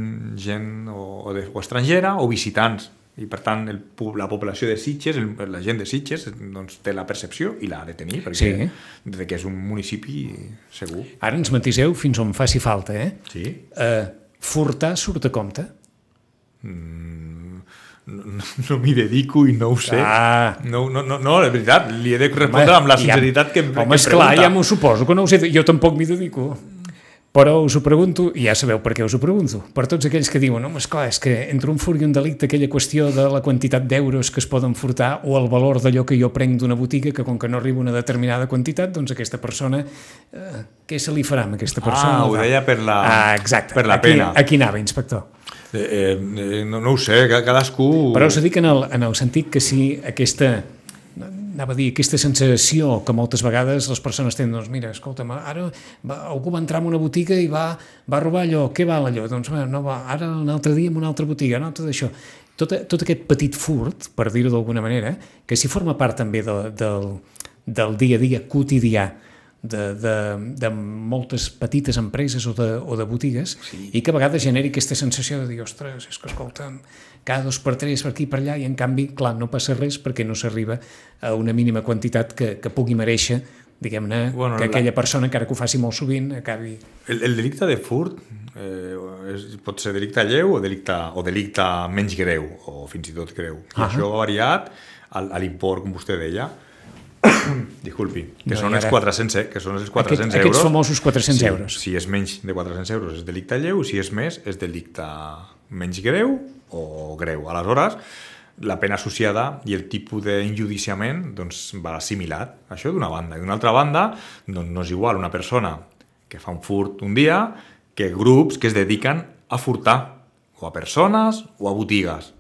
Speaker 2: gent o, o, de, o estrangera o visitants. I per tant el, la població de Sitges, el, la gent de Sitges, doncs, té la percepció i l'ha de tenir, perquè
Speaker 1: Sí.
Speaker 2: de que és un municipi segur.
Speaker 1: Ara ens matiseu fins on faci falta, eh?
Speaker 2: Sí.
Speaker 1: Uh, furtar surt a compte?
Speaker 2: No, no, no m'hi dedico i no ho sé.
Speaker 1: Ah.
Speaker 2: No, no, no, no, de veritat, li he de respondre amb la sinceritat que, em- que
Speaker 1: Home,
Speaker 2: em
Speaker 1: esclar,
Speaker 2: pregunta.
Speaker 1: ja m'ho suposo, que no ho sé, jo tampoc m'hi dedico. Però us ho pregunto, i ja sabeu per què us ho pregunto, per tots aquells que diuen, home, esclar, és que entre un furt i un delicte aquella qüestió de la quantitat d'euros que es poden furtar o el valor d'allò que jo prenc d'una botiga, que com que no arriba una determinada quantitat, doncs aquesta persona, eh, què se li farà amb aquesta persona?
Speaker 2: Ah, ho deia per la,
Speaker 1: Ah, exacte.
Speaker 2: per la
Speaker 1: aquí,
Speaker 2: pena.
Speaker 1: Aquí anava, inspector.
Speaker 2: Eh, eh, no, no ho sé, ca- cadascú...
Speaker 1: Però us dic en el, en el sentit que si aquesta anava a dir, aquesta sensació que moltes vegades les persones tenen, doncs mira, escolta'm, ara va, algú va entrar en una botiga i va, va robar allò, què val allò? Doncs bueno, no va, ara un altre dia en una altra botiga, no? Tot això. tot, tot aquest petit furt, per dir-ho d'alguna manera, que si forma part també de, del, del dia a dia quotidià de, de, de moltes petites empreses o de, o de botigues sí. i que a vegades generi aquesta sensació de dir, ostres, és que escolta'm, cada dos per tres per aquí per allà i en canvi, clar, no passa res perquè no s'arriba a una mínima quantitat que, que pugui mereixer diguem-ne, bueno, que aquella la... persona, encara que ho faci molt sovint, acabi...
Speaker 2: El, el delicte de furt eh, és, pot ser delicte lleu o delicte, o delicte menys greu, o fins i tot greu. I uh -huh. això ha variat a l'import, com vostè deia, *coughs* disculpi, que no, són els 400, eh, que són els 400 Aquest, euros.
Speaker 1: Aquests famosos 400
Speaker 2: sí,
Speaker 1: euros.
Speaker 2: Si és menys de 400 euros és delicte lleu, si és més és delicte menys greu o greu. Aleshores, la pena associada i el tipus d'injudiciament doncs, va assimilat. Això d'una banda. I d'una altra banda, doncs, no és igual una persona que fa un furt un dia que grups que es dediquen a furtar o a persones o a botigues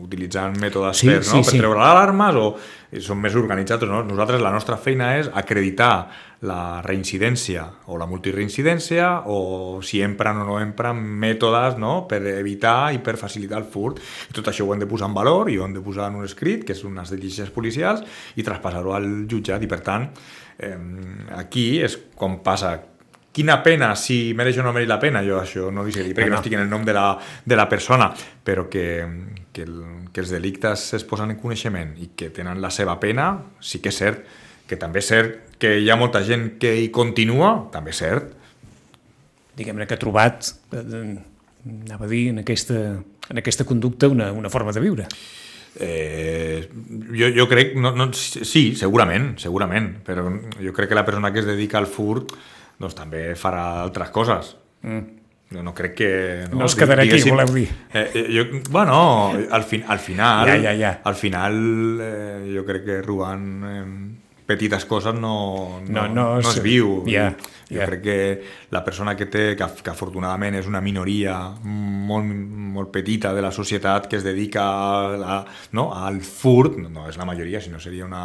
Speaker 2: utilitzant mètodes sí, per, no? sí, per sí. treure alarmes o són més organitzats. No? Nosaltres la nostra feina és acreditar la reincidència o la multireincidència o si empren o no empren mètodes no? per evitar i per facilitar el furt. I tot això ho hem de posar en valor i ho hem de posar en un escrit, que és unes diligències policials, i traspassar-ho al jutjat. I per tant, eh, aquí és com passa quina pena, si mereix o no mereix la pena, jo això no li sé dir, perquè no, no estic en el nom de la, de la persona, però que, que, el, que els delictes es posen en coneixement i que tenen la seva pena, sí que és cert, que també és cert que hi ha molta gent que hi continua, també és cert.
Speaker 1: Diguem-ne que ha trobat, eh, anava a dir, en aquesta, en aquesta conducta una, una forma de viure.
Speaker 2: Eh, jo, jo crec, no, no, sí, segurament, segurament, però jo crec que la persona que es dedica al furt doncs també farà altres coses. Mm. No, no crec que...
Speaker 1: No, no es quedarà aquí, voleu dir.
Speaker 2: Eh, eh, jo, bueno, al, fin, al final...
Speaker 1: Ja, ja, ja.
Speaker 2: Al final eh, jo crec que robant eh, petites coses no, no, no, no, no es viu.
Speaker 1: Yeah,
Speaker 2: jo yeah. crec que la persona que té, que, que afortunadament és una minoria molt, molt petita de la societat que es dedica a, a, no, al furt, no, no és la majoria, sinó seria una...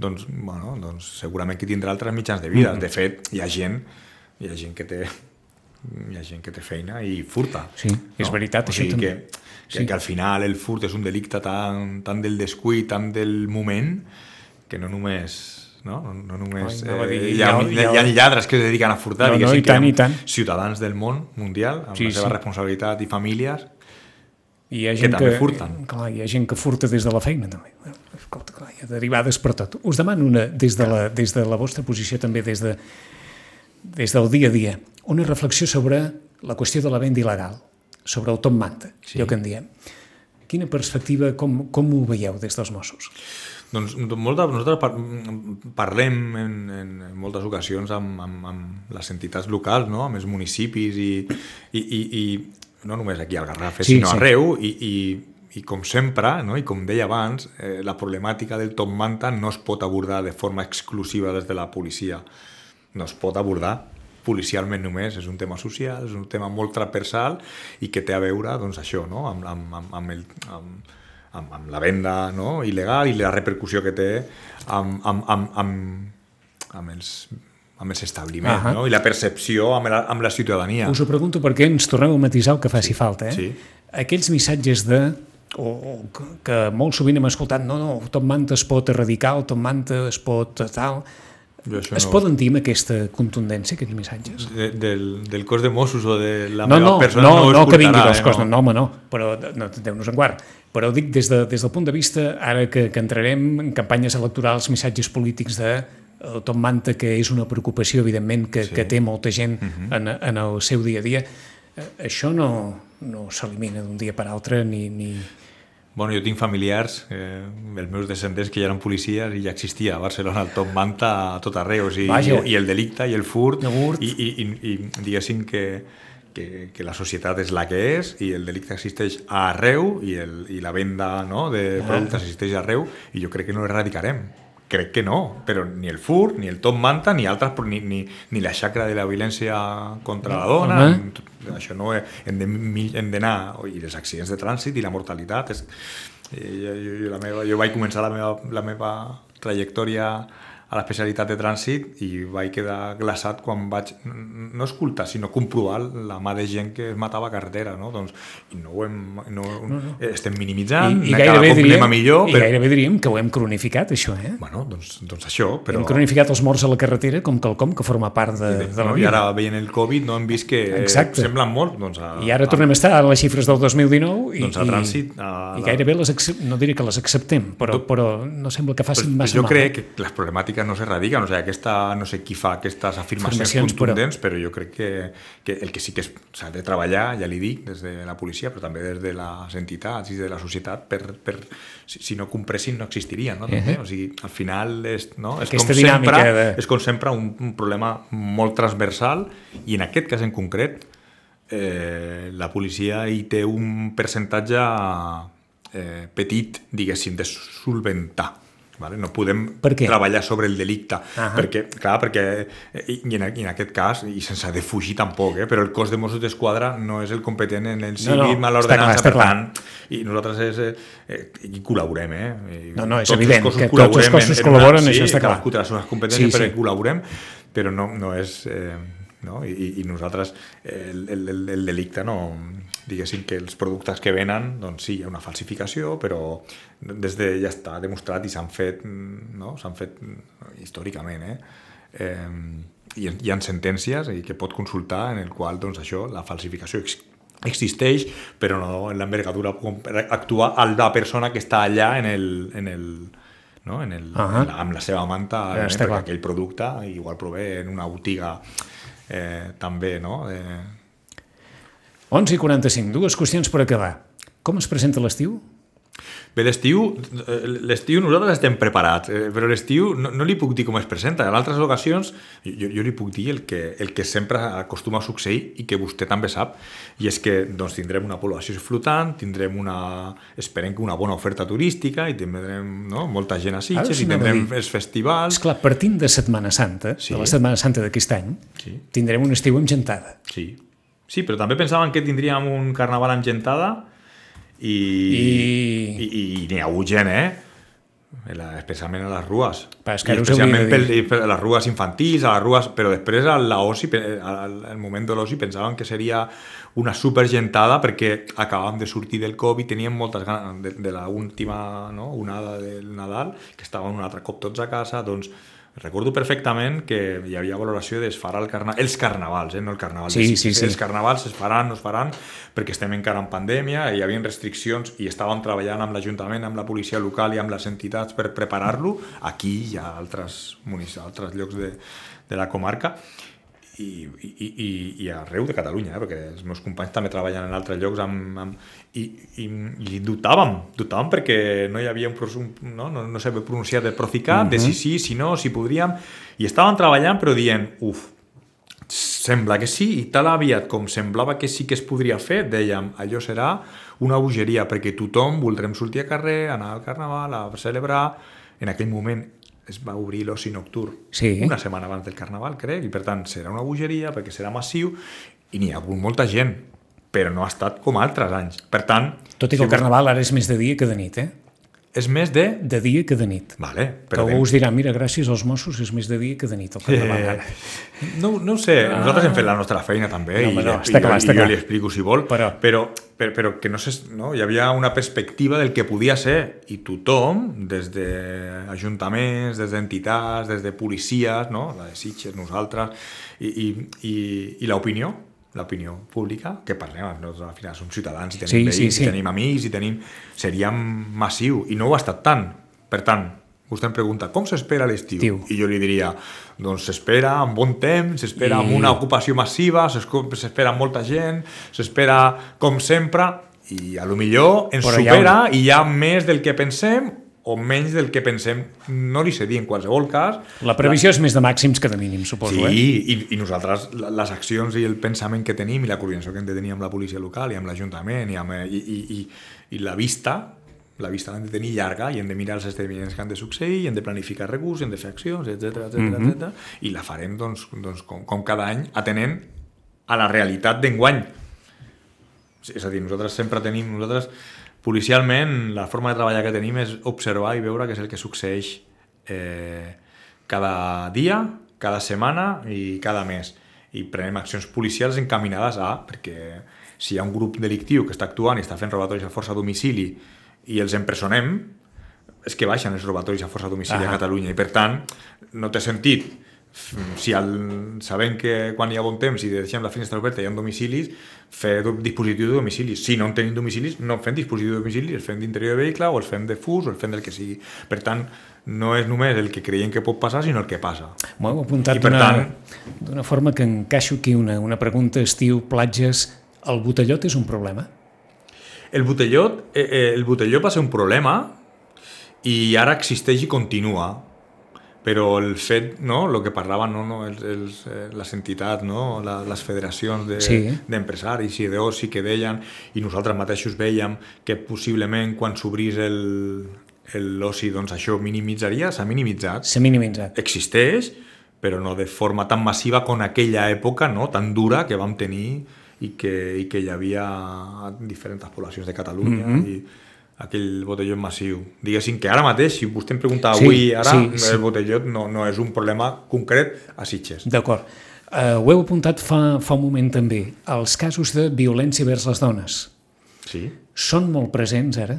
Speaker 2: Doncs, bueno, doncs segurament que tindrà altres mitjans de vida. Mm -hmm. De fet, hi ha gent, hi ha gent que té hi ha gent que té feina i furta.
Speaker 1: Sí, no? és veritat.
Speaker 2: O sigui que, que, sí. que al final el furt és un delicte tan, tan del descuit, tan del moment, que no només no? No, no només... Ai, no eh, dir, hi, ha, hi, ha, hi ha lladres que es dediquen a furtar,
Speaker 1: no, no, i tant, i tant.
Speaker 2: ciutadans del món mundial, amb sí, la seva sí. responsabilitat i famílies,
Speaker 1: I hi ha gent
Speaker 2: que també que, furten.
Speaker 1: Clar, hi ha gent que furta des de la feina, també. Escolta, clar, hi ha derivades per tot. Us demano una, des de la, des de la vostra posició també, des, de, des del dia a dia, una reflexió sobre la qüestió de la venda il·legal, sobre el Tom Manta, sí. allò que en diem. Quina perspectiva, com, com ho veieu des dels Mossos?
Speaker 2: Doncs molta, nosaltres parlem en, en, en moltes ocasions amb, amb, amb les entitats locals, no? amb els municipis i, i, i, i no només aquí al Garraf, sí, sinó sí. arreu i, i, i com sempre, no? i com deia abans, eh, la problemàtica del top manta no es pot abordar de forma exclusiva des de la policia. No es pot abordar policialment només, és un tema social, és un tema molt transversal i que té a veure, doncs, això, no? amb, amb, amb, amb el... Amb, amb, amb la venda no? il·legal i la repercussió que té amb, amb, amb, amb, amb els amb els establiments, uh -huh. no? i la percepció amb la, amb la ciutadania.
Speaker 1: Us ho pregunto perquè ens torneu a matisar el que faci sí. falta. Eh?
Speaker 2: Sí.
Speaker 1: Aquells missatges de o, o que molt sovint hem escoltat no, no, top manta es pot erradicar, top manta es pot tal es no... poden dir amb aquesta contundència, aquests missatges?
Speaker 2: De, del, del cos de Mossos o de la
Speaker 1: no,
Speaker 2: meva
Speaker 1: no,
Speaker 2: persona
Speaker 1: no,
Speaker 2: no,
Speaker 1: no que vingui dels
Speaker 2: eh,
Speaker 1: cos, no, no, home, no, però no, Déu-nos en guard. Però dic des, de, des del punt de vista, ara que, que entrarem en campanyes electorals, missatges polítics de el Tom Manta, que és una preocupació, evidentment, que, sí. que té molta gent uh mhm. -huh. en, en el seu dia a dia, eh, això no, no s'elimina d'un dia per altre ni, ni,
Speaker 2: Bueno, jo tinc familiars, eh, els meus descendents que ja eren policies i ja existia a Barcelona el top manta a tot arreu, o sigui, Vaja. i, i el delicte i el furt,
Speaker 1: furt.
Speaker 2: I, i, i, i diguéssim que, que, que la societat és la que és i el delicte existeix arreu i, el, i la venda no, de productes existeix arreu i jo crec que no l'erradicarem crec que no, però ni el fur, ni el top manta, ni altres, ni, ni, ni la xacra de la violència contra la dona, uh -huh. això no hem d'anar, i els accidents de trànsit i la mortalitat, és, eh, jo, jo, la meva, jo vaig començar la meva, la meva trajectòria a l'especialitat de trànsit i vaig quedar glaçat quan vaig no escoltar, sinó comprovar la mà de gent que es matava a carretera, no? Doncs, i no ho hem, no, no, no. estem minimitzant,
Speaker 1: I, i gairebé, diríem, millor, i però... gairebé diríem que ho hem cronificat, això, eh?
Speaker 2: Bueno, doncs, doncs això, però...
Speaker 1: Hem cronificat els morts a la carretera com quelcom que forma part de, de, de la vida.
Speaker 2: I ara veient el Covid no hem vist que Exacte. semblen molt. Doncs a,
Speaker 1: I ara tornem a estar a les xifres del 2019
Speaker 2: i, doncs a trànsit, a,
Speaker 1: i, i gairebé les no diré que les acceptem, però, però no sembla que facin massa
Speaker 2: jo
Speaker 1: mal.
Speaker 2: Jo crec que les problemàtiques no s'erradiquen, o sigui, aquesta, no sé qui fa aquestes afirmacions, afirmacions contundents, però... però jo crec que, que el que sí que s'ha de treballar, ja li dic, des de la policia, però també des de les entitats i de la societat, per, per si, si no compressin no existirien, no? Uh -huh. O sigui, al final és, no? és, com sempre, de... és com sempre un, un problema molt transversal i en aquest cas en concret eh, la policia hi té un percentatge eh, petit, diguéssim, de solventar Vale? No podem treballar sobre el delicte, uh -huh. perquè, clar, perquè, i en, i en aquest cas, i sense defugir tampoc, eh, però el cos de Mossos d'Esquadra no és el competent en el civil, no, no, a l'ordenança, per tant, i nosaltres és, eh, eh, i col·laborem, eh? I
Speaker 1: no, no, és evident que tots els cossos col·laboren,
Speaker 2: en,
Speaker 1: això està clar.
Speaker 2: Sí, les competències, sí, sí. col·laborem, però no, no és... Eh, no? I, i nosaltres el, el, el delicte no diguéssim que els productes que venen doncs sí, hi ha una falsificació però des de ja està demostrat i s'han fet no? s'han fet històricament eh? eh i hi ha sentències i que pot consultar en el qual doncs, això, la falsificació existeix, però no en l'envergadura per actuar a la persona que està allà en el, en el, no? en el, uh -huh. en la, amb la seva manta, ja perquè clar. aquell producte igual prové en una botiga eh, també, no? Eh...
Speaker 1: 11 i 45, dues qüestions per acabar. Com es presenta l'estiu?
Speaker 2: Bé, l'estiu, eh, l'estiu nosaltres estem preparats, eh, però l'estiu no, no li puc dir com es presenta. En altres ocasions jo, jo li puc dir el que, el que sempre acostuma a succeir i que vostè també sap, i és que doncs, tindrem una població flotant, tindrem una, esperem que una bona oferta turística i tindrem no, molta gent a Sitges i tindrem els festivals.
Speaker 1: Esclar, partint de Setmana Santa, sí. de la Setmana Santa d'aquest any, sí. tindrem un estiu amb gentada.
Speaker 2: Sí. Sí, però també pensàvem que tindríem un carnaval amb gentada i, I... i, i n'hi ha hagut gent, eh? especialment a les rues
Speaker 1: que
Speaker 2: especialment per, per les rues infantils a les rues, però després a l'oci al moment de l'oci pensaven que seria una supergentada perquè acabàvem de sortir del Covid teníem moltes ganes de, de l'última no? onada del Nadal que estàvem un altre cop tots a casa doncs Recordo perfectament que hi havia valoració d'esfarar el carna... els carnavals, eh? no el carnaval.
Speaker 1: Sí, sí, sí.
Speaker 2: Els carnavals es faran, no es faran, perquè estem encara en pandèmia, hi havia restriccions i estàvem treballant amb l'Ajuntament, amb la policia local i amb les entitats per preparar-lo. Aquí hi ha altres, altres llocs de, de la comarca i, i, i, i arreu de Catalunya, eh? perquè els meus companys també treballen en altres llocs amb, amb, i, i, i dubtàvem, dubtàvem perquè no hi havia un, un no, no, no sabia pronunciar de Procicat, uh -huh. de si sí, si no, si podríem, i estàvem treballant però dient, uf, sembla que sí, i tal aviat com semblava que sí que es podria fer, dèiem, allò serà una bogeria, perquè tothom voldrem sortir a carrer, anar al carnaval, a celebrar, en aquell moment es va obrir l'oci nocturn
Speaker 1: sí.
Speaker 2: una setmana abans del Carnaval, crec, i per tant serà una bogeria perquè serà massiu i n'hi ha hagut molta gent, però no ha estat com altres anys. Per tant...
Speaker 1: Tot i que si el Carnaval ara és més de dia que de nit, eh?
Speaker 2: És més de...
Speaker 1: De dia que de nit.
Speaker 2: Vale,
Speaker 1: però que algú us dirà, mira, gràcies als Mossos és més de dia que de nit.
Speaker 2: Eh, no, no ho sé, ah. nosaltres hem fet la nostra feina també no, i, no, està clar, està i jo li explico si vol, però, però, però, però que no sé, no? hi havia una perspectiva del que podia ser i tothom, des d'ajuntaments, des d'entitats, des de policies, no? la de Sitges, nosaltres, i, i, i, i l'opinió, l'opinió pública, que parlem, no? al final som ciutadans, i tenim sí, veïns, sí, sí. i tenim amics, i tenim... Seria massiu, i no ho ha estat tant. Per tant, vostè em pregunta, com s'espera l'estiu? I jo li diria, doncs s'espera amb bon temps, s'espera I... amb una ocupació massiva, s'espera amb molta gent, s'espera com sempre, i a lo millor ens Però supera ha un... i hi ha més del que pensem o menys del que pensem, no li sé dir en qualsevol cas.
Speaker 1: La previsió la... és més de màxims que de mínims, suposo,
Speaker 2: sí,
Speaker 1: eh?
Speaker 2: I, i nosaltres les accions i el pensament que tenim i la coordinació que hem de tenir amb la policia local i amb l'Ajuntament i, amb, i, i, i, i la vista, la vista l'hem de tenir llarga i hem de mirar els esdeveniments que han de succeir, i hem de planificar recursos, hem de fer accions, etc etc mm -hmm. etc. i la farem doncs, doncs, com, com cada any atenent a la realitat d'enguany. És a dir, nosaltres sempre tenim, nosaltres policialment la forma de treballar que tenim és observar i veure què és el que succeeix eh, cada dia, cada setmana i cada mes. I prenem accions policials encaminades a... perquè si hi ha un grup delictiu que està actuant i està fent robatoris a força a domicili i els empresonem, és que baixen els robatoris a força a domicili
Speaker 1: Ah.
Speaker 2: a Catalunya i per tant no té sentit si el, sabem que quan hi ha bon temps i deixem la finestra oberta i hi ha domicilis, fer dispositiu de domicili. Si no en tenim domicilis, no fem dispositiu de domicili, els fem d'interior de vehicle o els fem de fus o els fem del que sigui. Per tant, no és només el que creiem que pot passar, sinó el que passa.
Speaker 1: M'ho heu apuntat d'una
Speaker 2: tant-
Speaker 1: forma que encaixo aquí una, una pregunta estiu, platges... El botellot és un problema?
Speaker 2: El botellot, eh, eh, el botellot va ser un problema i ara existeix i continua però el fet, no, el que parlaven no, no, els, els, eh, les entitats, no, la, les federacions de-
Speaker 1: Sí.
Speaker 2: d'empresaris de, i d'oci que deien, i nosaltres mateixos veiem que possiblement quan s'obrís l'oci doncs això minimitzaria, s'ha minimitzat,
Speaker 1: S'ha minimitzat.
Speaker 2: existeix, però no de forma tan massiva com aquella època no, tan dura que vam tenir i que, i que hi havia diferents poblacions de Catalunya mm -hmm. i aquell botellot massiu. Diguéssim que ara mateix, si vostè em pregunta
Speaker 1: Sí,
Speaker 2: avui, ara,
Speaker 1: sí, sí.
Speaker 2: el botellot no, no és un problema concret a Sitges.
Speaker 1: D'acord. Uh, ho heu apuntat fa, fa un moment també. Els casos de violència vers les dones
Speaker 2: Sí.
Speaker 1: són molt presents ara?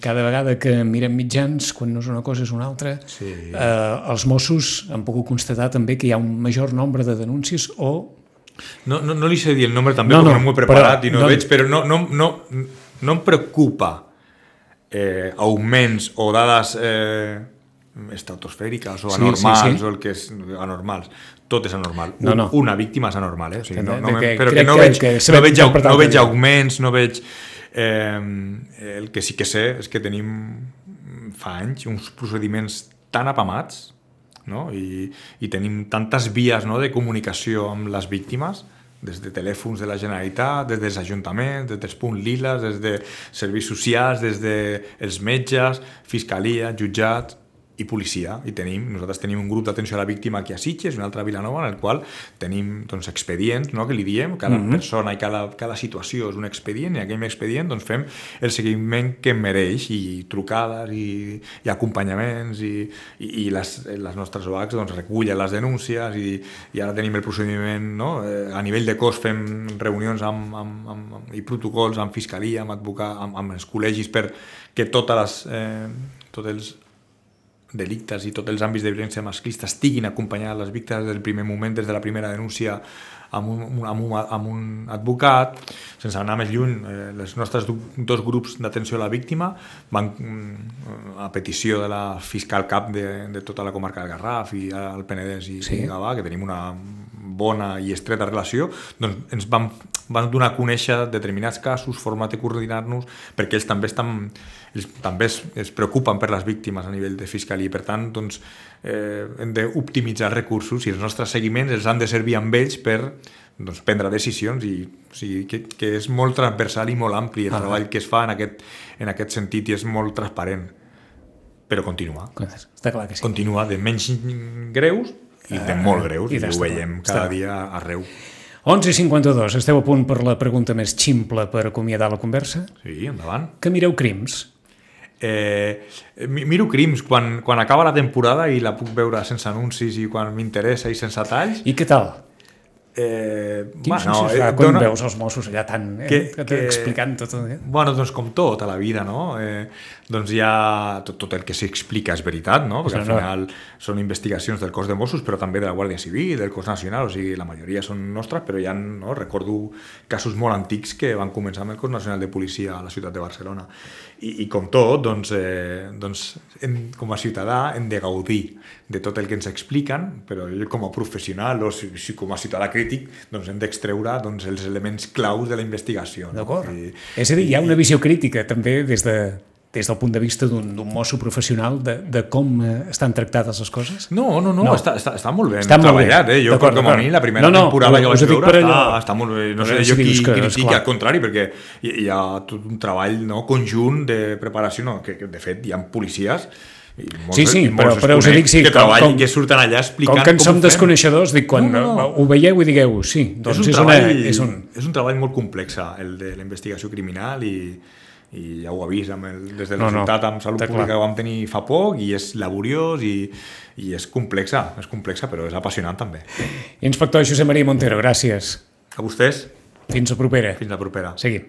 Speaker 1: Cada vegada que mirem mitjans, quan no és una cosa és una altra,
Speaker 2: Sí.
Speaker 1: eh, els Mossos han pogut constatar també que hi ha un major nombre de denúncies o
Speaker 2: No, no, no li sé dir el nombre també,
Speaker 1: No,
Speaker 2: no,
Speaker 1: no,
Speaker 2: no, m'ho he preparat
Speaker 1: però
Speaker 2: i no,
Speaker 1: no-
Speaker 2: veig, però no, no, no, no em preocupa eh, augments o dades eh, estratosfèriques o
Speaker 1: Sí,
Speaker 2: anormals
Speaker 1: sí, sí.
Speaker 2: o el que és anormals. Tot és anormal.
Speaker 1: No, no.
Speaker 2: Una víctima és anormal, eh? O sigui, no, no,
Speaker 1: que
Speaker 2: però que no
Speaker 1: que-
Speaker 2: veig,
Speaker 1: que
Speaker 2: no
Speaker 1: sabem
Speaker 2: veig, no veig
Speaker 1: que
Speaker 2: augments, no veig... Eh, el que sí que sé és que tenim fa anys uns procediments tan apamats no? I, i tenim tantes vies no, de comunicació amb les víctimes des de telèfons de la Generalitat, des dels ajuntaments, des dels punts liles, des de serveis socials, des dels de metges, fiscalia, jutjats i policia. I tenim, nosaltres tenim un grup d'atenció a la víctima aquí a Sitges, una altra a Vilanova, en el qual tenim doncs, expedients, no?, que li diem, cada mm -hmm. persona i cada, cada situació és un expedient, i aquell expedient doncs, fem el seguiment que mereix, i trucades, i, i acompanyaments, i, i, i les, les nostres OACs doncs, recullen les denúncies, i, i ara tenim el procediment, no? Eh, a nivell de cos fem reunions amb, amb, amb, amb, i protocols amb fiscalia, amb advocat, amb, amb els col·legis per que totes les, eh, tots els delictes i tots els àmbits de violència masclista estiguin acompanyats les víctimes del primer moment, des de la primera denúncia amb un, amb un, amb un advocat, sense anar més lluny, eh, els nostres dos grups d'atenció a la víctima van, mm, a petició de la fiscal cap de, de tota la comarca del Garraf i el Penedès i,
Speaker 1: sí.
Speaker 2: i Gavà, que tenim una bona i estreta relació, doncs ens van, van donar a conèixer determinats casos, format de coordinar-nos, perquè ells també estan ells també es, es preocupen per les víctimes a nivell de fiscalia i per tant doncs, eh, hem d'optimitzar recursos i els nostres seguiments els han de servir amb ells per doncs, prendre decisions i o sigui, que, que és molt transversal i molt ampli el
Speaker 1: Ah.
Speaker 2: treball que es fa en aquest, en aquest sentit i és molt transparent però continua
Speaker 1: Està clar que sí.
Speaker 2: continua de menys greus i de molt greus,
Speaker 1: i
Speaker 2: i, ho veiem
Speaker 1: està
Speaker 2: cada
Speaker 1: clar.
Speaker 2: dia arreu.
Speaker 1: 11 i 52, esteu a punt per la pregunta més ximple per acomiadar la conversa.
Speaker 2: Sí, endavant.
Speaker 1: Que mireu crims?
Speaker 2: Eh, mi- miro Crims quan, quan acaba la temporada i la puc veure sense anuncis i quan m'interessa i sense talls.
Speaker 1: I què tal?
Speaker 2: Eh,
Speaker 1: Quina
Speaker 2: bueno,
Speaker 1: sensació
Speaker 2: eh,
Speaker 1: quan
Speaker 2: dona-
Speaker 1: veus els Mossos allà tan... Eh,
Speaker 2: que,
Speaker 1: que- explicant tot? Eh?
Speaker 2: Bueno, doncs com tot a la vida, no? Eh, doncs hi ha tot, tot el que s'explica és veritat, no? Perquè al
Speaker 1: Clar,
Speaker 2: final són investigacions del cos de Mossos, però també de la Guàrdia Civil, del cos nacional, o sigui, la majoria són nostres, però ha, no? recordo casos molt antics que van començar amb el cos nacional de policia a la ciutat de Barcelona. I, i com tot, doncs, eh, doncs hem, com a ciutadà hem de gaudir de tot el que ens expliquen, però jo com a professional o si, si com a ciutadà crític doncs hem d'extreure doncs, els elements claus de la investigació. no?
Speaker 1: D'acord. És a dir, hi ha una visió crítica també des, de, des del punt de vista d'un mosso professional de, de com eh, estan tractades les coses?
Speaker 2: No, no, no,
Speaker 1: No.
Speaker 2: no. Està, està, està molt ben
Speaker 1: Està molt bé.
Speaker 2: treballat, eh? Jo, com a mi, la primera
Speaker 1: No, no,
Speaker 2: temporada
Speaker 1: us
Speaker 2: vaig veure
Speaker 1: per
Speaker 2: està,
Speaker 1: allò.
Speaker 2: està molt bé. No
Speaker 1: Per
Speaker 2: sé jo qui
Speaker 1: que,
Speaker 2: critica, al contrari, perquè hi, hi ha tot un treball no, conjunt de preparació, no, que, que de fet hi ha policies i molts,
Speaker 1: Sí, sí,
Speaker 2: i molts
Speaker 1: però- però us dic, sí,
Speaker 2: que
Speaker 1: com-
Speaker 2: treballen,
Speaker 1: com-
Speaker 2: que surten allà explicant
Speaker 1: Com que en
Speaker 2: com
Speaker 1: som desconeixedors, dic, quan
Speaker 2: No, no, no.
Speaker 1: ho veieu i digueu, sí,
Speaker 2: és
Speaker 1: doncs
Speaker 2: un,
Speaker 1: és,
Speaker 2: treball,
Speaker 1: una, és un...
Speaker 2: és un treball molt complex, el de la investigació criminal i, i ja ho ha vist amb el, des del
Speaker 1: No,
Speaker 2: no,
Speaker 1: no,
Speaker 2: resultat amb salut pública
Speaker 1: clar.
Speaker 2: que vam tenir fa poc i és laboriós i, i és complexa, és complexa però és apassionant també.
Speaker 1: Inspector Josep Maria Montero, gràcies.
Speaker 2: A vostès,
Speaker 1: Fins la propera.
Speaker 2: fins la propera.
Speaker 1: Seguim.